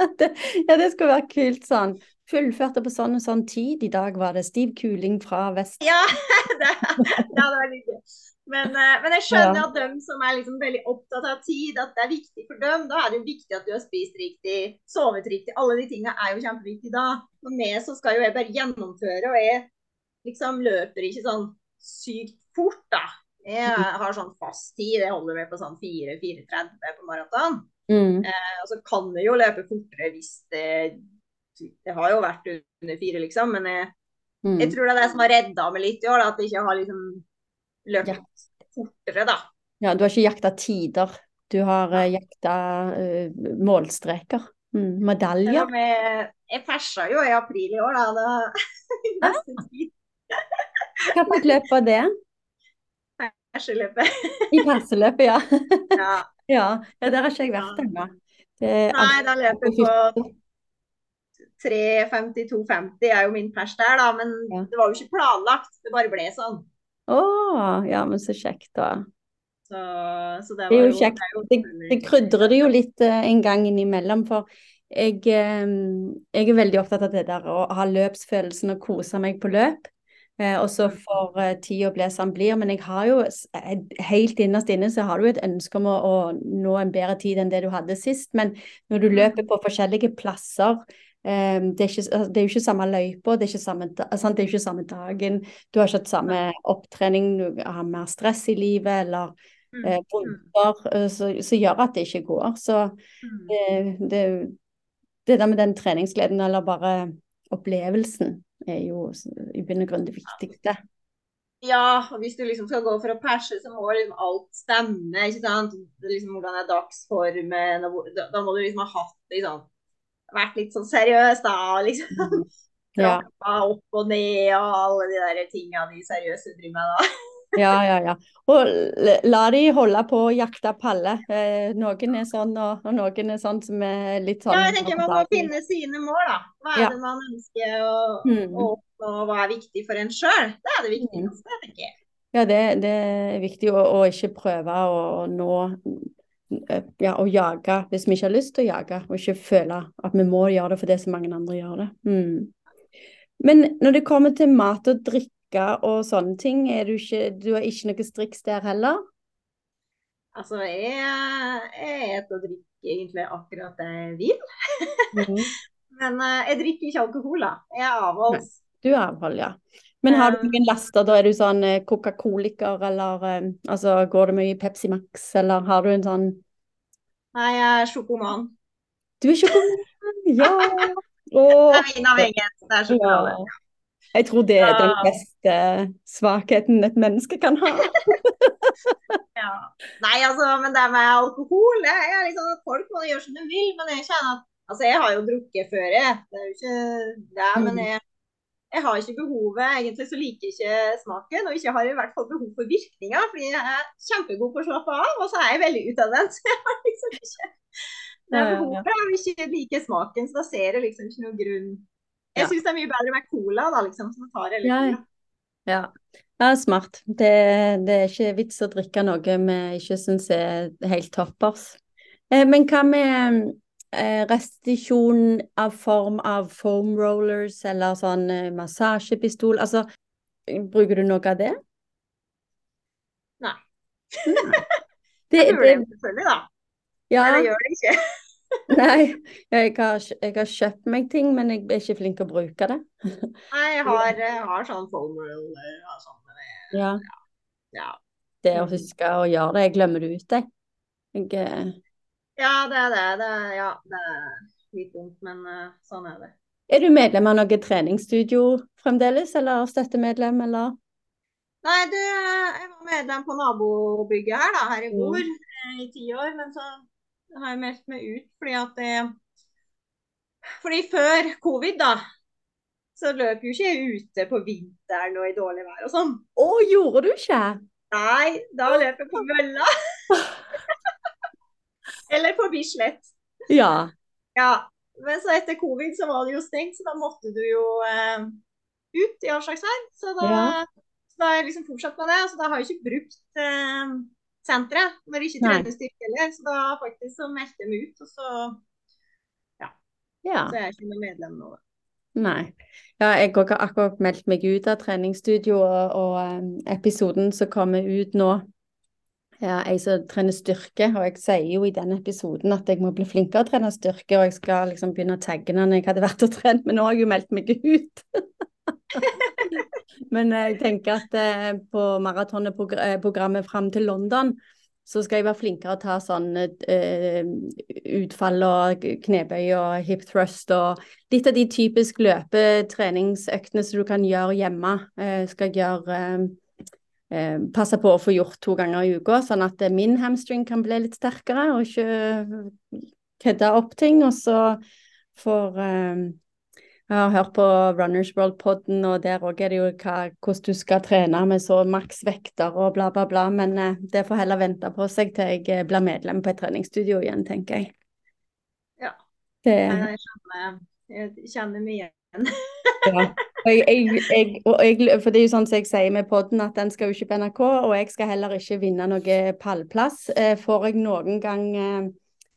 Det, ja, det skulle være kult sånn. Fullførte på sånn og sånn tid. I dag var det stiv kuling fra vest. Ja, det, det hadde vært litt gøy. Men, eh, men jeg skjønner Ja. at dem som er liksom veldig opptatt av tid, at det er viktig for dem. Da er det jo viktig at du har spist riktig, sovet riktig. Alle de tingene er jo kjempeviktige da. For meg så skal jo jeg bare gjennomføre, og jeg liksom løper ikke sånn sykt fort, da. Jeg har sånn fast tid, jeg holder med på sånn 4-4.30 på maraton. Mm. Og så kan jeg jo løpe fortere hvis det Det har jo vært under fire, liksom, men jeg, Mm. jeg tror det er det som har redda meg litt i år, da, at jeg ikke har liksom løpt Ja. fortere, da. Ja, du har ikke jakta tider. Du har uh, jakta uh, målstreker. Mm. Medaljer. jeg, jeg persa jo i april i år, da. da Hva slags løp var det? perseløpet. I perseløpet, ja. Ja. ja. Der har ikke jeg vært ennå. Nei, da løper jeg på 3.52,50 er jo min pers der, da. Men Ja. det var jo ikke planlagt, det bare ble sånn. Å, ja, men så kjekt, da. Så, så det Det er var jo kjekt. det jo det krydrer det jo litt eh, en gang innimellom, for jeg, eh, jeg er veldig opptatt av det der å ha løpsfølelsen og kose meg på løp. Eh, og så får eh, tida bli som blir. Men jeg har jo eh, helt innerst inne så har du et ønske om å, å nå en bedre tid enn det du hadde sist. Men når du løper på forskjellige plasser eh, det, er ikke, altså, det er jo ikke samme løypa, det det er ikke samme dagen. Du har ikke hatt samme opptrening, du har mer stress i livet, eller Mm, eh, eh, som gjør at det ikke går. Så mm. det, det, det der med den treningsgleden, eller bare opplevelsen, er jo i bunn og grunn det viktigste. Ja, og hvis du liksom skal gå for å perse, så må liksom alt stemme. ikke sant? Liksom Hvordan er dagsformen? Da, da må du liksom ha hatt liksom, vært litt sånn seriøs, da. liksom Ja, opp og ned og alle de der tinga de seriøse driver med da. Ja, ja. ja. Og la de holde på å jakte palle. Eh, noen er sånn, og, og noen er sånn som er litt sånn Ja, jeg tenker Man må finne sine mål, da. Hva er Ja. det man ønsker å, Mm. å oppnå, og hva er viktig for en sjøl? Det er det viktigste, tenker jeg. Ja, det, det er viktig å, å ikke prøve å nå eh, Ja, å jage hvis vi ikke har lyst til å jage, og ikke føle at vi må gjøre det fordi så mange andre gjør det. Mm. Men når det kommer til mat og drikke og sånne ting, du ikke Du har ikke noe striks der heller? Altså, jeg, jeg spiser og drikker egentlig akkurat det jeg vil. Mhm. Men eh, jeg drikker ikke alkohol, da. Jeg er avholds. Du er avhold, ja. Men har du Um, noen laster, da er du sånn eh, Coca-Coliker, eller eh, altså går det mye i Pepsi Max, eller har du en sånn Nei, jeg er sjokoman. Du er sjokoman, ja! Det er min avhengighet. Det er sjokolade. Ja. Jeg tror det er den beste svakheten et menneske kan ha. Ja. Nei, altså, men det med alkohol det er liksom at Folk må gjøre som de vil, men jeg kjenner at Altså, jeg har jo drukket før, jeg. Det er jo ikke det, men Mm. jeg, jeg har ikke behovet. Egentlig så liker jeg ikke smaken, og ikke har jeg i hvert fall behov for virkninga, fordi jeg er kjempegod på å slappe av, og så er jeg veldig utadvendt. Så jeg har liksom ikke det er behovet, å ikke liker smaken, så da ser jeg liksom ikke noen grunn Jeg syns det er mye bedre med cola, da, liksom. Så da tar litt Ja, ja. Ja, smart. Det, det er ikke vits å drikke noe vi ikke syns er helt toppers. Eh, men hva med eh, restitusjon av form av foam rollers eller sånn eh, massasjepistol? Altså, bruker du noe av det? Nei. Det, det, jo selvfølgelig, da. ja, Men jeg gjør det ikke. Nei, jeg har, jeg har kjøpt meg ting, men jeg er ikke flink til å bruke det. Nei, jeg har, jeg har sånn foam roller og sånn. Ja, Ja. det å Mm. huske å gjøre det, jeg glemmer det ut, jeg. jeg eh, ja, det er det. det er, ja, det er litt dumt, men eh, sånn er det. Er du medlem av noe treningsstudio fremdeles, eller støttemedlem, eller? Nei, du, jeg var medlem på nabobygget her, da, her i Mm. Eh, i ti år. Men så har jeg meldt meg ut fordi at det Fordi før covid, da, så løp jo ikke jeg ute på vinteren og i dårlig vær og sånn. Å, gjorde du ikke? Nei, da løp jeg på mølla. Eller på Bislett. Ja. Ja. Men så etter covid så var det jo stengt, så da måtte du jo eh, ut i all slags vær. Så da, Ja. så da har jeg liksom fortsatt med det. Så da har jeg ikke brukt eh, senteret når jeg ikke trener styrke heller. Så da faktisk så meldte jeg meg ut, og så, ja. så er ikke noe medlem nå. da. Nei. Ja, jeg har akkurat meldt meg ut av treningsstudio, og, og em, episoden som kommer ut nå, ja, jeg som trener styrke, og jeg sier jo i den episoden at jeg må bli flinkere å trene styrke, og jeg skal liksom begynne å tagge når jeg hadde vært og trent, men nå har jeg jo meldt meg ut. Men jeg tenker at eh, på maratonprogrammet fram til London, så skal jeg være flinkere å ta sånn eh, utfall og knebøy og hip thrust og litt av de typisk løpetreningsøktene som du kan gjøre hjemme. Eh, skal gjøre eh, eh, Passe på å få gjort to ganger i uka, sånn at eh, min hamstring kan bli litt sterkere, og ikke kødde opp ting. Og så får eh, Jeg har hørt på Runners World-podden, og der òg er det jo hva, hvordan du skal trene med så maksvekter og bla, bla, bla. Men eh, det får heller vente på seg til jeg eh, blir medlem på et treningsstudio igjen, tenker jeg. Ja. Det, Jeg kjenner, jeg kjenner mye igjen. Ja. Jeg, jeg, jeg, for det er jo sånn som jeg sier med podden, at den skal jo ikke på NRK, og jeg skal heller ikke vinne noe pallplass. Eh, får jeg noen gang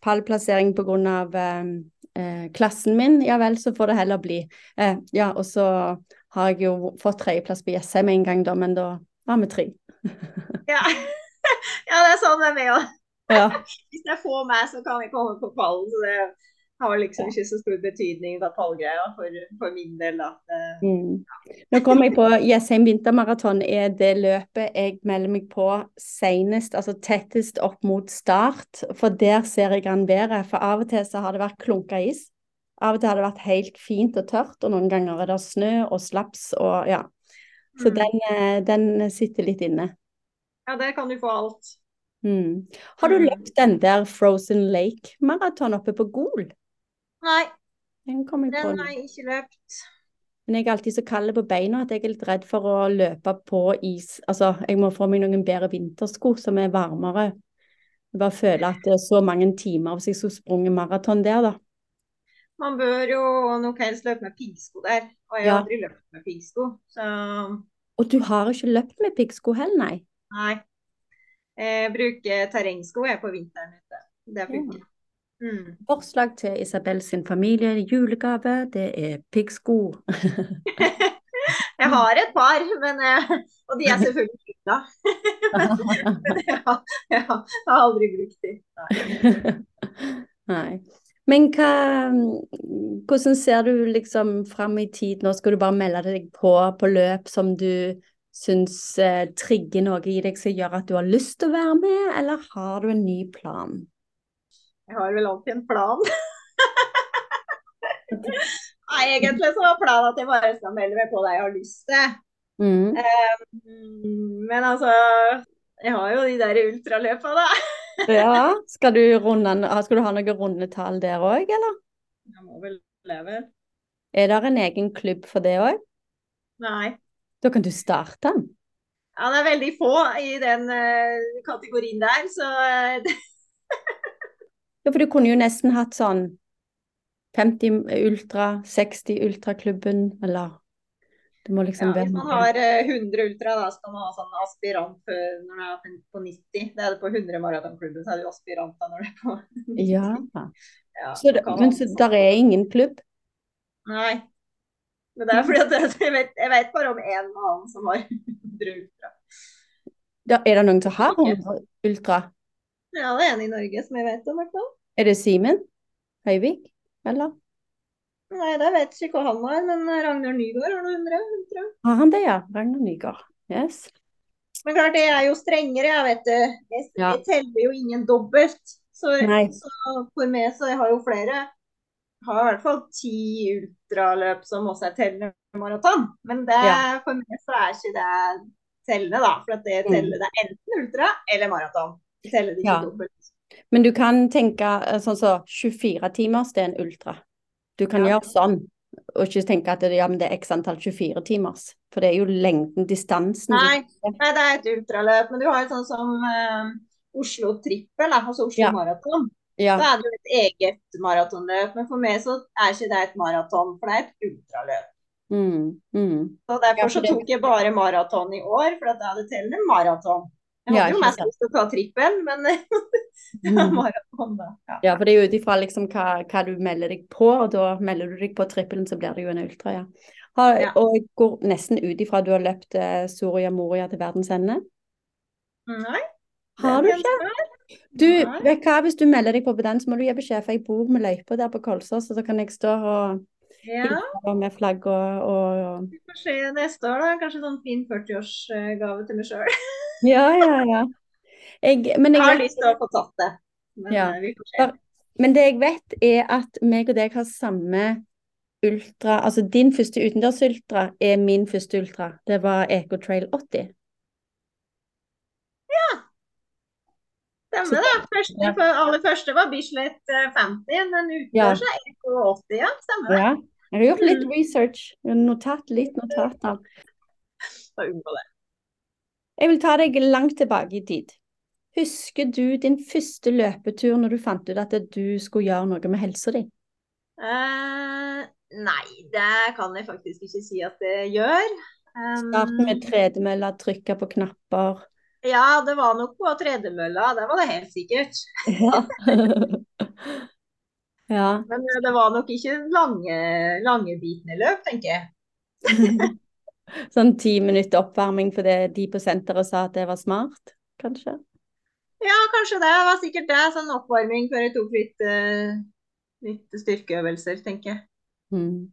pallplassering pallplassering pga. Eh, eh, klassen min, ja vel, så får det heller bli. Eh, ja, og så har jeg jo fått tredjeplass på Jessheim en gang, da, men da var vi tre. Ja. ja, det er sånn det er med òg. Ja. Hvis jeg får meg, så kan jeg komme på pallen. Så det har liksom ikke så stor betydning for tallgreia, for, for min del. da. Mm. Nå kommer jeg på Jessheim vintermaraton er det løpet jeg melder meg på senest, altså tettest opp mot start. For der ser jeg an været. For av og til så har det vært klunka is. Av og til har det vært helt fint og tørt, og noen ganger er det snø og slaps og ja. Så Mm. den, eh, den sitter litt inne. Ja, der kan du få alt. Mm. Har du Mm. løpt den der Frozen Lake-maraton oppe på Gol? Nei, Den den har jeg ikke løpt. Men jeg er alltid så kald på beina at jeg er litt redd for å løpe på is. Altså, jeg må få meg noen bedre vintersko som er varmere. Jeg bare føler at det er så mange timer hvis jeg skulle sprunget maraton der, da. Man bør jo nok helst løpe med piggsko der. Og jeg har Ja. aldri løpt med piggsko, så Og du har ikke løpt med piggsko heller, nei? nei. Jeg bruker terrengsko jeg på vinteren ute. Det funker. Mm. Forslag til Isabel sin familie julegave, det er piggsko. Jeg har et par, men, eh, og de er selvfølgelig flytta. Men jeg har, jeg har jeg har aldri brukt de. Nei. Nei. Men hva, hvordan ser du liksom fram i tid? Nå skal du bare melde deg på på løp som du syns eh, trigger noe i deg som gjør at du har lyst til å være med, eller har du en ny plan? Jeg har vel alltid en plan. Nei, egentlig så var planen at jeg bare skal melde meg på det jeg har lyst til. Mm. Um, Men altså, jeg har jo de der ultraløpa, da. Ja, skal du, runde, skal du ha noen rundetall der òg, eller? Jeg må vel leve. Er det en egen klubb for det òg? Nei. Da kan du starte den. Ja, det er veldig få i den uh, kategorien der, så eh, Ja, for du kunne jo nesten hatt sånn 50 ultra, 60 ultraklubben, eller du må ja, liksom hvis man har eh, 100 ultra, da skal man ha sånn aspirant når du er på 90. Det er det på 100 maratonklubben, så er du aspirant da når du er på 90. Ja. Ja, Så det, men så sånn. der er ingen klubb? Nei. Men det er fordi at jeg vet, jeg vet bare om en annen som har 100 ultra. Da, er det noen som har 100 ultra? Ja, det er en i Norge som jeg vet om, i hvert fall. Er det Simen Høyvik, eller? Nei, det vet ikke hva han har, men Ragnar Nygaard har noe 100 ultra. Har han det, ja? Ragnar Nygaard. Yes. Men klart, det er jo strengere, jeg vet det. Jeg, Ja. jeg teller jo ingen dobbelt. Så, så for meg så jeg har jo flere har i hvert fall ti ultraløp som også er tellende maraton. Men det, Ja. for meg så er ikke det tellende, da. For det Mm. teller det er enten ultra eller maraton. Det teller ikke Ja. dobbelt. Men du kan tenke eh, sånn som 24 timers, det er en ultra. Du kan Ja. gjøre sånn, og ikke tenke at det, ja, men det er x antall 24 timers. For det er jo lengden, distansen. Nei, nei, det er et ultraløp. Men du har jo sånn som uh, Oslo trippel, altså Oslo Ja. maraton. Ja. Da er det jo et eget maratonløp. Men for meg så er ikke det et maraton, for det er et ultraløp. Mm, mm. Så derfor Ja, så tok jeg bare maraton i år, for da det teller maraton. Jeg Ja, hadde jo mest lyst til å ta trippelen men maraton, da. Ja. Ja, for det er jo ut ifra liksom hva, hva du melder deg på, og da melder du deg på trippelen, så blir det jo en ultra, ja. Har, Ja. Og jeg går nesten ut ifra du har løpt eh, Soria Moria til verdens ende. Nei. Har du ikke? Du, Nei. vet hva, hvis du melder deg på på den, så må du gi beskjed, for jeg bor med løypa der på Kolsås, så da kan jeg stå og Ja, med flagg og, og vi får se neste år, da. Kanskje sånn fin 40-årsgave til meg sjøl. Ja, ja, ja. Jeg, men, Jeg har lyst til å få tatt det, men Ja. eh, men det jeg vet, er at meg og deg har samme ultra Altså din første utendørsultra er min første ultra. Det var Ecotrail 80. Ja. Stemmer det. Første, Ja. aller første var Bislett eh, 50, men Ja. utendørs er Eco 80, ja. Stemmer det. Ja. Jeg har gjort litt Mm. research. Notat, litt notater. Bare unngå det. Jeg vil ta deg langt tilbake i tid. Husker du din første løpetur når du fant ut at du skulle gjøre noe med helsa di? Uh, nei, det kan jeg faktisk ikke si at det gjør. Um, Start med tredemølla, trykke på knapper. Ja, det var nok på tredemølla, det var det helt sikkert. Ja. ja. Men eh, det var nok ikke lange, lange bitene løp, tenker jeg. Sånn ti minutter oppvarming fordi de på senteret sa at det var smart, kanskje? Ja, kanskje det. Det var sikkert det. Sånn oppvarming før jeg tok litt, eh, litt styrkeøvelser, tenker jeg. Mm.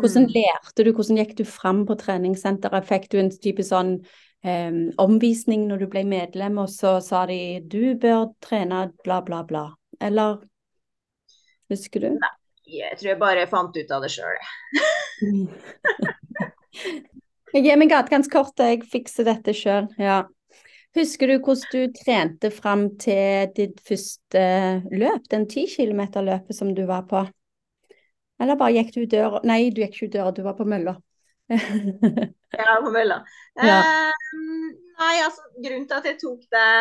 Hvordan Mm. lærte du, hvordan gikk du fram på treningssenteret? Fikk du en type sånn em, omvisning når du ble medlem, og så sa de du bør trene bla, bla, bla? Eller husker du? Nei, Jeg tror jeg bare fant ut av det sjøl. Jeg gir meg ganske kort, jeg fikser dette sjøl. Ja. Husker du hvordan du trente fram til ditt første løp, den 10 km-løpet som du var på? Eller bare gikk du ut døra? Nei, du gikk ikke ut døra, du var på mølla. Ja, på mølla. Ja. Eh, nei, altså, grunnen til at jeg tok det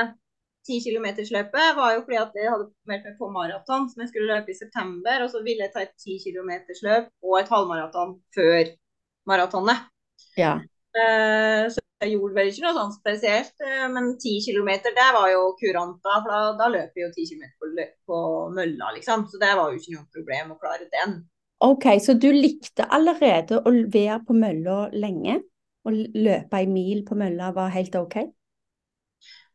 10 km-løpet, var jo fordi at jeg hadde meldt meg på maraton som jeg skulle løpe i september. Og så ville jeg ta et 10 km-løp og et halvmaraton før maratonet. Ja. Eh, så jeg gjorde vel ikke noe sånt spesielt. eh, men 10 km, det var jo kuranta. For da, da løper jeg jo 10 km på, på mølla, liksom. Så det var jo ikke noe problem å klare den. OK, så du likte allerede å være på mølla lenge? Å løpe ei mil på mølla var helt OK?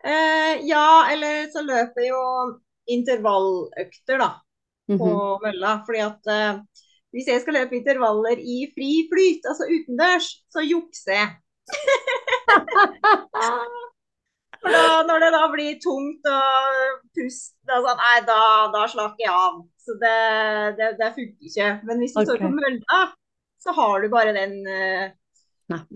Eh, ja, eller så løper jeg jo intervalløkter, da. på Mhm. mølla. Fordi at eh, hvis jeg skal løpe intervaller i fri flyt, altså utendørs, så jukser jeg. For da, når det da blir tungt og pust, da, sånn, nei, da, da slakker jeg av. Så det, det, det funker ikke. Men hvis du står på mølla, så har du bare den, eh,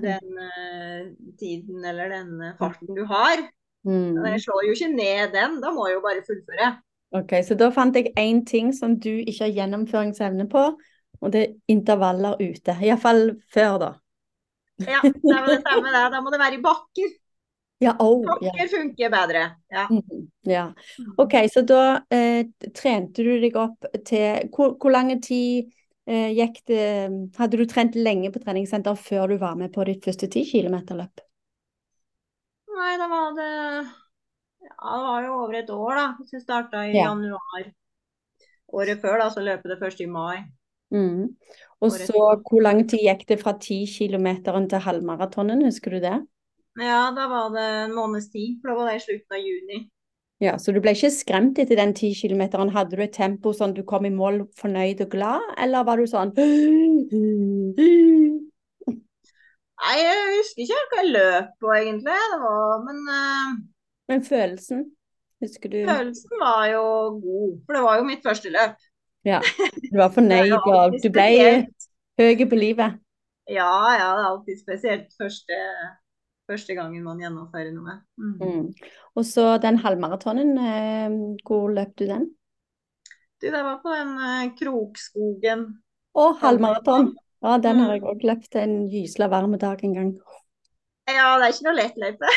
den eh, tiden eller den eh, farten du har. Mm. Jeg slår jo ikke ned den, da må jeg jo bare fullføre. OK, så da fant jeg én ting som du ikke har gjennomføringsevne på, og det er intervaller ute. Iallfall før, da. Ja, det må det samme det. Da må det være i bakker. Ja, oh, ja. Bakker funker bedre. Ja. Mhm, ja. OK, så da eh, trente du deg opp til Hvor, hvor lang tid eh, gikk det Hadde du trent lenge på treningssenter før du var med på ditt første 10 km-løp? Nei, da var det Ja, det var jo over et år, da. Hvis jeg starta i Ja. januar året før, da, så løpet det først i mai. Mhm. Og så hvor lang tid gikk det fra 10 km til halvmaratonen, husker du det? Ja, da var det en måneds tid, for da var det i slutten av juni. Ja, Så du ble ikke skremt etter den 10 km? Hadde du et tempo sånn du kom i mål fornøyd og glad, eller var du sånn Nei, jeg husker ikke hva jeg løp på, egentlig. Det var, men uh... Men følelsen, husker du? følelsen var jo god, for det var jo mitt første løp. Ja, du var fornøyd, og du ble høy på livet. Ja, ja, det er alltid spesielt første, første gangen man gjennomfører noe. Mm. Mm. Og så den halvmaratonen, eh, hvor løp du den? Du, det var på den eh, Krokskogen. Å, halvmaraton. Ja, den har Mm. jeg òg løpt en gysla varm dag en gang. Ja, det er ikke noe lett løype.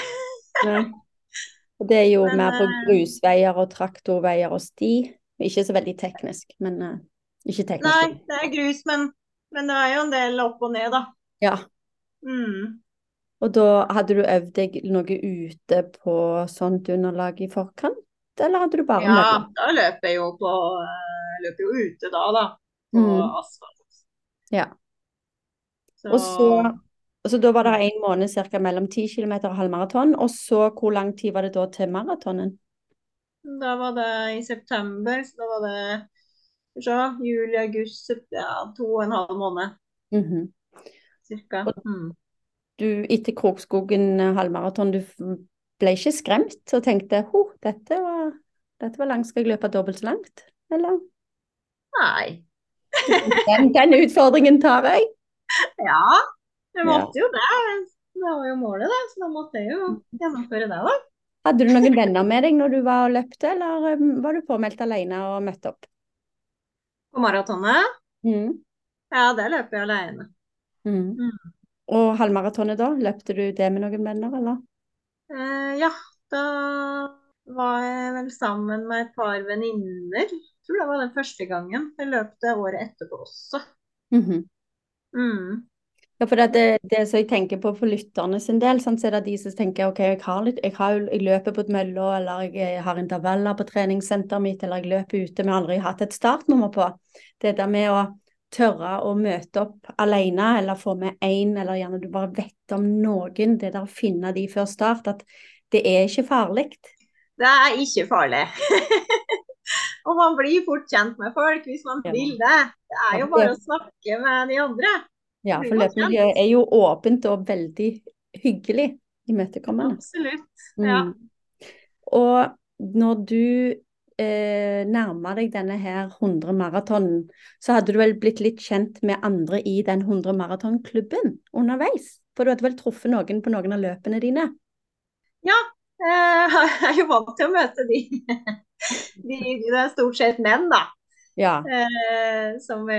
ja. Det er jo Men, mer på eh, grusveier og traktorveier og sti. Ikke så veldig teknisk, men uh, ikke teknisk. Nei, det er grus, men, men det er jo en del opp og ned, da. Ja. Mm. Og da hadde du øvd deg noe ute på sånt underlag i forkant, eller hadde du bare Ja, da løper jeg jo på eh, løper jo ute da, da. På Mm. asfalt. Ja. Så, Og så, så da var det en måned ca. mellom 10 km og halvmaraton, og så hvor lang tid var det da til maratonen? Da var det i september, så da var det så, juli, august, ja, to og en halv måned Mhm. cirka. Og- Mm. Du, etter Krokskogen halvmaraton, du ble ikke skremt og tenkte ho, dette var, dette var langt, skal jeg løpe dobbelt så langt? Eller? Nei. Den, den utfordringen tar jeg. Ja, jeg måtte jo det. Det var jo målet, da. Så da måtte jeg jo gjennomføre det, da. Hadde du noen venner med deg når du var og løpte, eller eh, var du påmeldt alene og møtte opp? På maratonet, Mm. ja, det løper jeg alene. Mm. Mm. Og halvmaratonet da, løpte du det med noen venner, eller? Eh, ja, da var jeg vel sammen med et par venninner. Tror det var den første gangen. Jeg løp det året etterpå også. Mhm. Ja, for det, det, det som jeg tenker på for lytterne sin del, sånn, så er det de som tenker ok, jeg har litt, jeg, har, jeg løper på et mølle, eller jeg har intervaller på treningssenteret mitt, eller jeg løper ute, Vi har aldri hatt et startnummer på. Det der med å tørre å møte opp alene, eller få med én, eller gjerne du bare vet om noen, det der å finne de før start, at det er ikke farlig. Det er ikke farlig. Og man blir fort kjent med folk hvis man vil det. Det er jo bare å snakke med de andre. Ja, for løpemiljøet er jo åpent og veldig hyggelig imøtekommende. Absolutt. Ja. Mm. Og når du eh, nærma deg denne her 100 maratonen, så hadde du vel blitt litt kjent med andre i den 100 maratonklubben underveis? For du hadde vel truffet noen på noen av løpene dine? Ja, Jeg er jo vant til å møte de. de det er stort sett menn, da. Ja. eh, som vi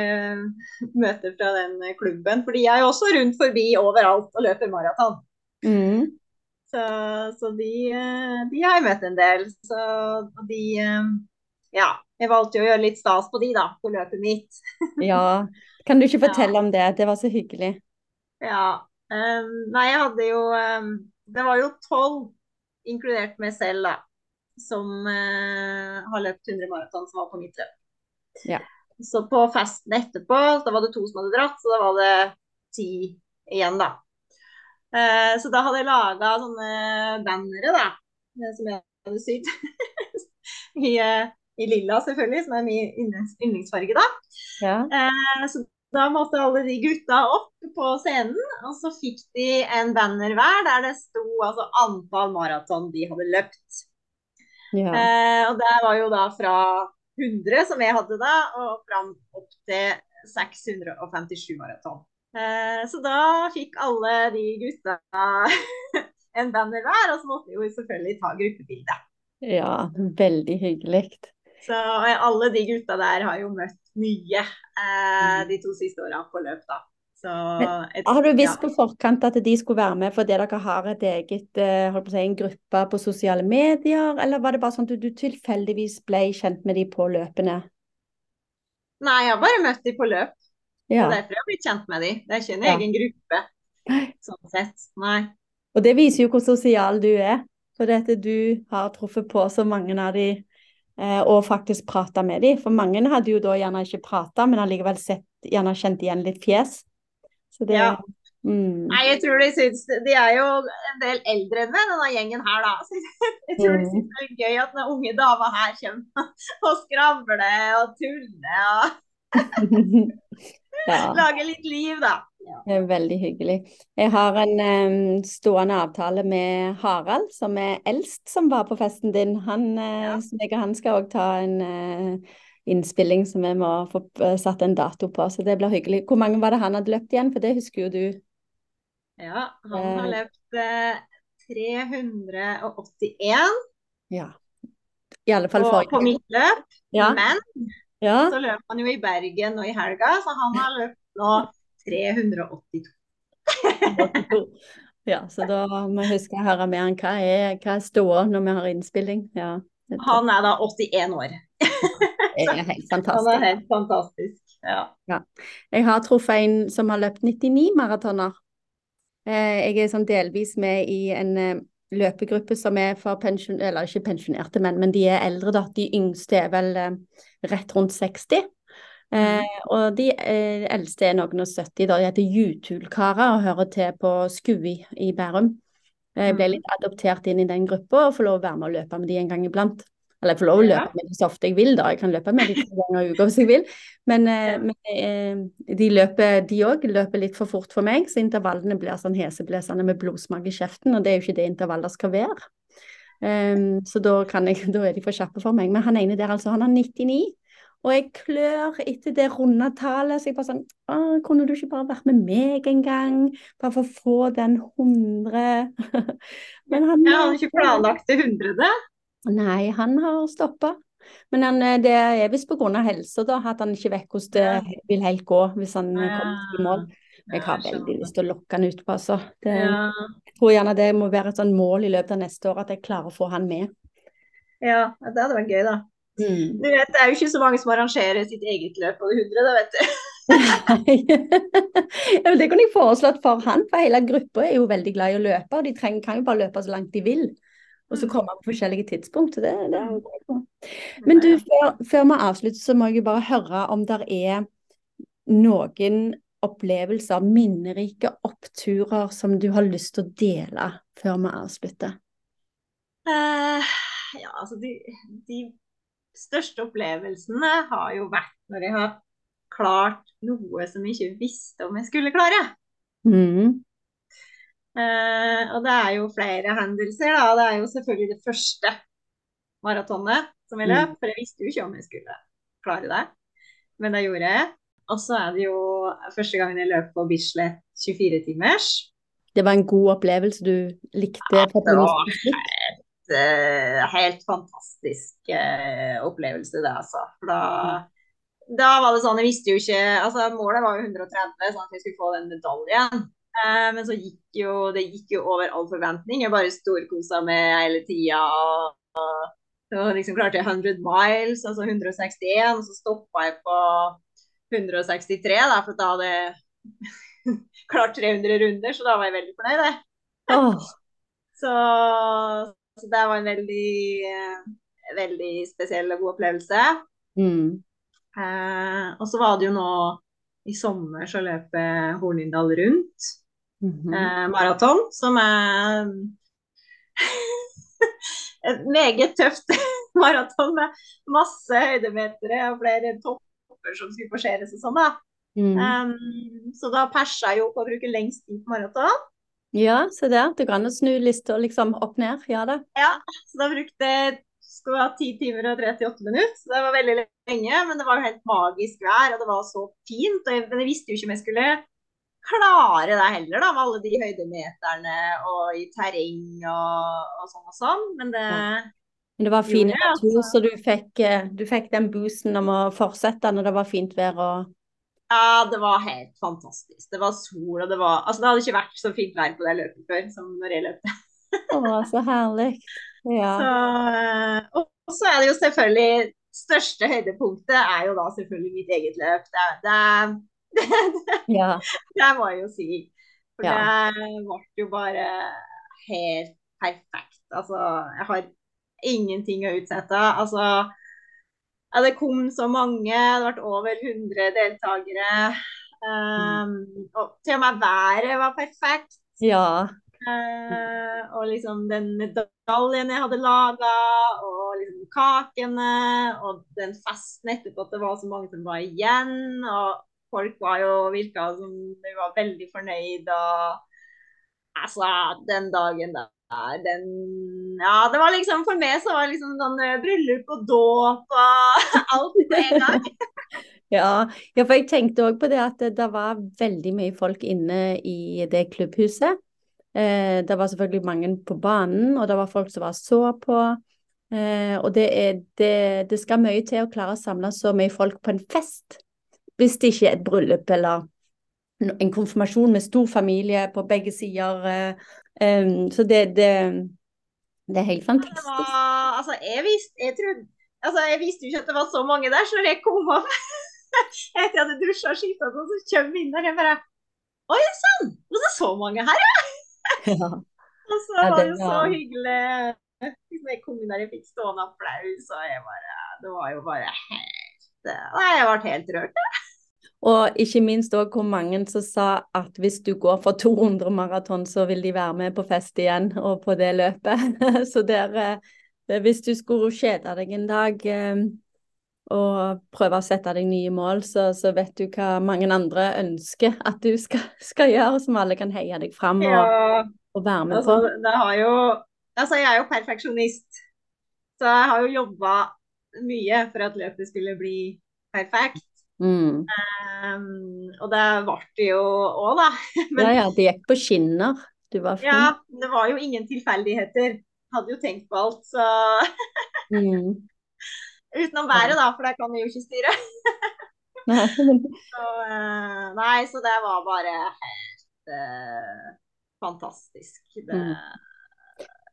møter fra den klubben. For de er jo også rundt forbi overalt og løper maraton. Mm. Så, så de, eh, de har jeg møtt en del. Så de eh, Ja, jeg valgte jo å gjøre litt stas på de, da, på løpet mitt. ja. Kan du ikke Ja. fortelle om det? Det var så hyggelig. Ja. Um, nei, jeg hadde jo um, Det var jo tolv, inkludert meg selv, da, som uh, har løpt 100 maraton, som var på mitt løp. Ja. Så på festen etterpå, da var det to som hadde dratt, så da var det ti igjen, da. Eh, så da hadde jeg laga sånne bannere, da, eh, som jeg hadde sydd. I, eh, I lilla, selvfølgelig, som er min yndlings- yndlingsfarge, da. Ja. Eh, så da måtte alle de gutta opp på scenen, og så fikk de en banner hver der det sto altså antall maraton de hadde løpt. ja. Eh, og det var jo da fra 100 som jeg hadde da, og fram opp til 657 maraton. Eh, så da fikk alle de gutta en banner hver, og så måtte vi jo selvfølgelig ta gruppebilde. ja. Veldig hyggelig. Så alle de gutta der har jo møtt mye eh, Mm. de to siste åra på løp, da. Så et, Har du visst ja. på forkant at de skulle være med fordi dere har et eget, eh, holdt på å si, en gruppe på sosiale medier, eller var det bare sånn at du tilfeldigvis ble kjent med de på løpene? Nei, jeg har bare møtt de på løp. Ja. Det er derfor jeg har blitt kjent med de. Det er ikke en Ja. egen gruppe, sånn sett. Nei. Og det viser jo hvor sosial du er, for at du har truffet på så mange av de eh, og faktisk prata med dem. For mange hadde jo da gjerne ikke prata, men allikevel sett, gjerne kjent igjen litt fjes. Det Ja. mm, Nei, jeg tror de syns De er jo en del eldre enn meg, denne gjengen her, da. Så jeg tror de syns det er gøy at den unge dama her kommer og skravler og tuller og ja. lager litt liv, da. Ja. Det er veldig hyggelig. Jeg har en um, stående avtale med Harald, som er eldst, som var på festen din. Han, eh, Ja. så jeg og han skal òg ta en eh, innspilling som vi må få eh, satt en dato på, så det blir hyggelig. Hvor mange var det han hadde løpt igjen? For det husker jo du. Ja, han har Eh. løpt eh, 381 Ja. I alle fall på, på mitt løp. Ja. Men ja. så løp han jo i Bergen nå i helga, så han har løpt nå 382. Ja, så da må jeg huske å høre mer han. hva er, hva er ståa når vi har innspilling. Ja, Han er da 81 år. er helt Han er helt fantastisk. Ja. Jeg har truffet en som har løpt 99 maratoner. Eh, Jeg er sånn delvis med i en eh, løpegruppe som er for pensjon... Eller ikke pensjonerte, menn, men de er eldre, da. De yngste er vel eh, rett rundt 60. Eh, og de eh, eldste er noen og 70, da. De heter Jutulkarer og hører til på Skui i Bærum. Jeg ble Mhm. litt adoptert inn i den gruppa og får lov å være med og løpe med de en gang iblant. Eller jeg får lov å løpe med dem så ofte jeg vil, da. Jeg kan løpe med de to ganger i uka hvis jeg vil. Men, eh, Ja. men eh, de løper, de òg løper litt for fort for meg, så intervallene blir sånn heseblesende med blodsmak i kjeften, og det er jo ikke det intervaller skal være. Um, så da, kan jeg, da er de for kjappe for meg. Men han ene der, altså, han har 99. Og jeg klør etter det runde tallet, så jeg bare sånn Å, kunne du ikke bare vært med meg en gang? Bare for å få den 100 Men han Jeg hadde ikke planlagt det hundrede. Nei, han har stoppa. Men han, eh, det er visst pga. helsa, da, at han ikke vet hvordan det vil helt gå hvis han Ja. kommer til i mål. Jeg har veldig lyst til å lokke han utpå, altså. Det, Ja. Jeg tror gjerne det må være et sånn mål i løpet av neste år, at jeg klarer å få han med. ja, det hadde vært gøy, da. Mm. Du vet, Det er jo ikke så mange som arrangerer sitt eget løp på det hundre, da, vet du. Ja, det kunne jeg foreslått for han, for hele gruppa er jo veldig glad i å løpe, og de trenger, kan jo bare løpe så langt de vil. Og så Mm. komme på forskjellige tidspunkt. Det, det er jo. Men du, før, før vi avslutter, så må jeg bare høre om det er noen opplevelser, minnerike oppturer, som du har lyst til å dele før vi avslutter. Uh, ja, altså de, de største opplevelsene har jo vært når jeg har klart noe som jeg ikke visste om jeg skulle klare. Mm. Eh, og det er jo flere hendelser, da. Det er jo selvfølgelig det første maratonet som jeg løp, for jeg visste jo ikke om jeg skulle klare det. Men det gjorde jeg. Og så er det jo første gangen jeg løp på Bislett 24 timers. Det var en god opplevelse du likte? Ja, det var slutt? eh, helt fantastisk eh, opplevelse, det, altså. Da, da var det sånn, jeg visste jo ikke altså Målet var jo 130, sånn at jeg skulle få den medaljen. Eh, men så gikk jo det gikk jo over all forventning. Jeg bare storkosa med hele tida. Og, og, så liksom klarte jeg 100 miles, altså 161, og så stoppa jeg på 163, da, for da hadde jeg klart 300 runder, så da var jeg veldig fornøyd. jeg. Oh. Så, så det var en veldig, eh, veldig spesiell og god opplevelse. mm. Eh, og så var det jo nå i sommer så løp Hornindal rundt Mhm. eh, maraton, som er et meget tøft maraton med masse høydemetere og flere topper som skulle forseres og sånn, da. Mm. Um, så da persa jeg jo på å bruke lengst tid på maraton. Ja, se der. Det går an å snu lista liksom opp ned. Ja da. Så da brukte jeg skulle ha 10 timer og 38 minutter, så det var veldig lenge. Men det var jo helt magisk vær, og det var så fint. Og jeg, men jeg visste jo ikke om jeg skulle klare det heller, da, med alle de høydemeterne og i terreng og, og sånn og sånn. Men det Men det var fin Gjorde jeg, natur, altså. så du fikk, eh, du fikk den boosten om å fortsette når det var fint vær og Ja, det var helt fantastisk. Det var sol, og det var Altså, det hadde ikke vært så fint vær på det løpet før som når jeg løp. Å, så herlig. Ja. Så, eh, og så er det jo selvfølgelig Største høydepunktet er jo da selvfølgelig mitt eget løp. Det, er- det, er- ja. det må jeg jo si. For Ja. det ble jo bare helt perfekt. Altså, jeg har ingenting å utsette. Altså, ja, det kom så mange. Det ble over 100 deltakere. Um, og til og med været var perfekt. ja. Uh, og liksom den medaljen jeg hadde laga, og liksom kakene, og den festen etterpå at det var så mange som var igjen. Og folk var jo virka som de var veldig fornøyd. Og altså, den dagen der, den Ja, det var liksom for meg så var det liksom sånn eh, bryllup og dåp og alt på en gang. Ja, ja, for jeg tenkte òg på det at det, det, var veldig mye folk inne i det klubbhuset. Eh, det var selvfølgelig mange på banen, og det var folk som var så på. Eh, og det, er, det, det, skal mye til å klare å samle så mye folk på en fest. Hvis det ikke er et bryllup eller en konfirmasjon med stor familie på begge sider. Eh, så det, det, det, er helt fantastisk. Var, altså, jeg, visste, jeg, trodde, altså, jeg visste ikke at det var så mange der, så når jeg kom opp etter at jeg hadde dusja og skifta, så kommer vi inn der, jeg bare Oi sann! Det er så mange her, ja! Og så var det så hyggelig. Liksom jeg kom inn der, jeg fikk stående applaus, og jeg bare Det var jo bare Nei, jeg ble helt rørt, jeg. Og ikke minst òg hvor mange som sa at hvis du går for 200 maraton, så vil de være med på fest igjen og på det løpet. så der, eh, hvis du skulle kjede deg en dag eh, og prøve å sette deg nye mål, så, så, vet du hva mange andre ønsker at du skal, skal gjøre, som alle kan heie deg fram og, ja, og være med altså, på. Det har jo, altså jeg er jo perfeksjonist, så jeg har jo jobba mye for at løpet skulle bli perfekt. Mm. Um, og det ble det jo òg, da. Men, ja, ja, det gikk på skinner. Du var fin. Ja, det var jo ingen tilfeldigheter. Hadde jo tenkt på alt, så mm. Utenom været, da, for det kan vi jo ikke styre. så, uh, nei, så det var bare helt uh, fantastisk. Det, mm.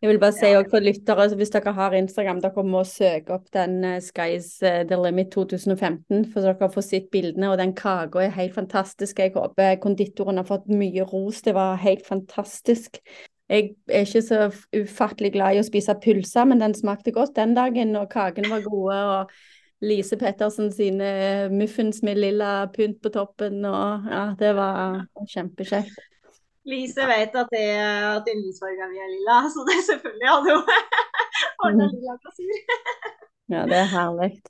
Jeg vil bare si ja. for lyttere, hvis dere har Instagram, dere må søke opp den uh, Skies uh, The Limit 2015, for dere får sett bildene. Og den kaka er helt fantastisk. Jeg håper konditoren har fått mye ros. Det var helt fantastisk. Jeg er ikke så ufattelig glad i å spise pølser, men den smakte godt den dagen, og kakene var gode. og Lise Pettersen sine muffins med lilla pynt på toppen, og ja, det var kjempekjekt. Lise vet at, det, at yndlingsfarga mi er lilla, så det selvfølgelig hadde hun ordna lilla glasur. ja, det er herlig.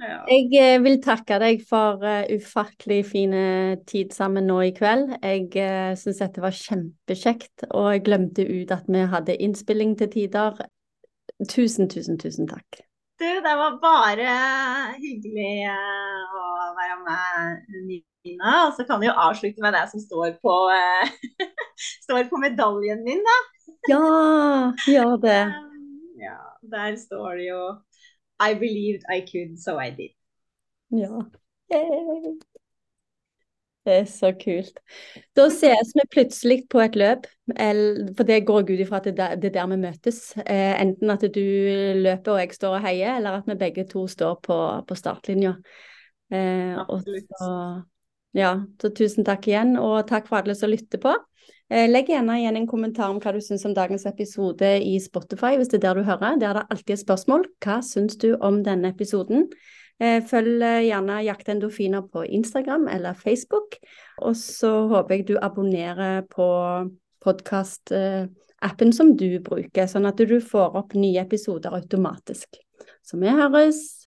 Ja. Jeg eh, vil takke deg for uh, ufattelig fine tid sammen nå i kveld. Jeg uh, syns dette var kjempekjekt, og jeg glemte ut at vi hadde innspilling til tider. Tusen, tusen, tusen takk. Du, det var bare hyggelig uh, å være med. Nina. Og så kan vi jo avslutte med det som står på, uh, står på medaljen min, da. Ja, gjør det. ja, der står det jo I believed I could, so I did. Ja. Yay. Det er så kult. Da ses vi plutselig på et løp, for det går ut ifra at det er der vi møtes. Eh, enten at du løper og jeg står og heier, eller at vi begge to står på, på startlinja. Eh, så ja, så tusen takk igjen, og takk for alle som lytter på. Eh, legg gjerne igjen en kommentar om hva du syns om dagens episode i Spotify, hvis det er der du hører. Der er det alltid et spørsmål. Hva syns du om denne episoden? Eh, følg eh, gjerne Jakt endorfiner på Instagram eller Facebook. Og så håper jeg du abonnerer på podkast-appen som du bruker, sånn at du får opp nye episoder automatisk. Så vi høres!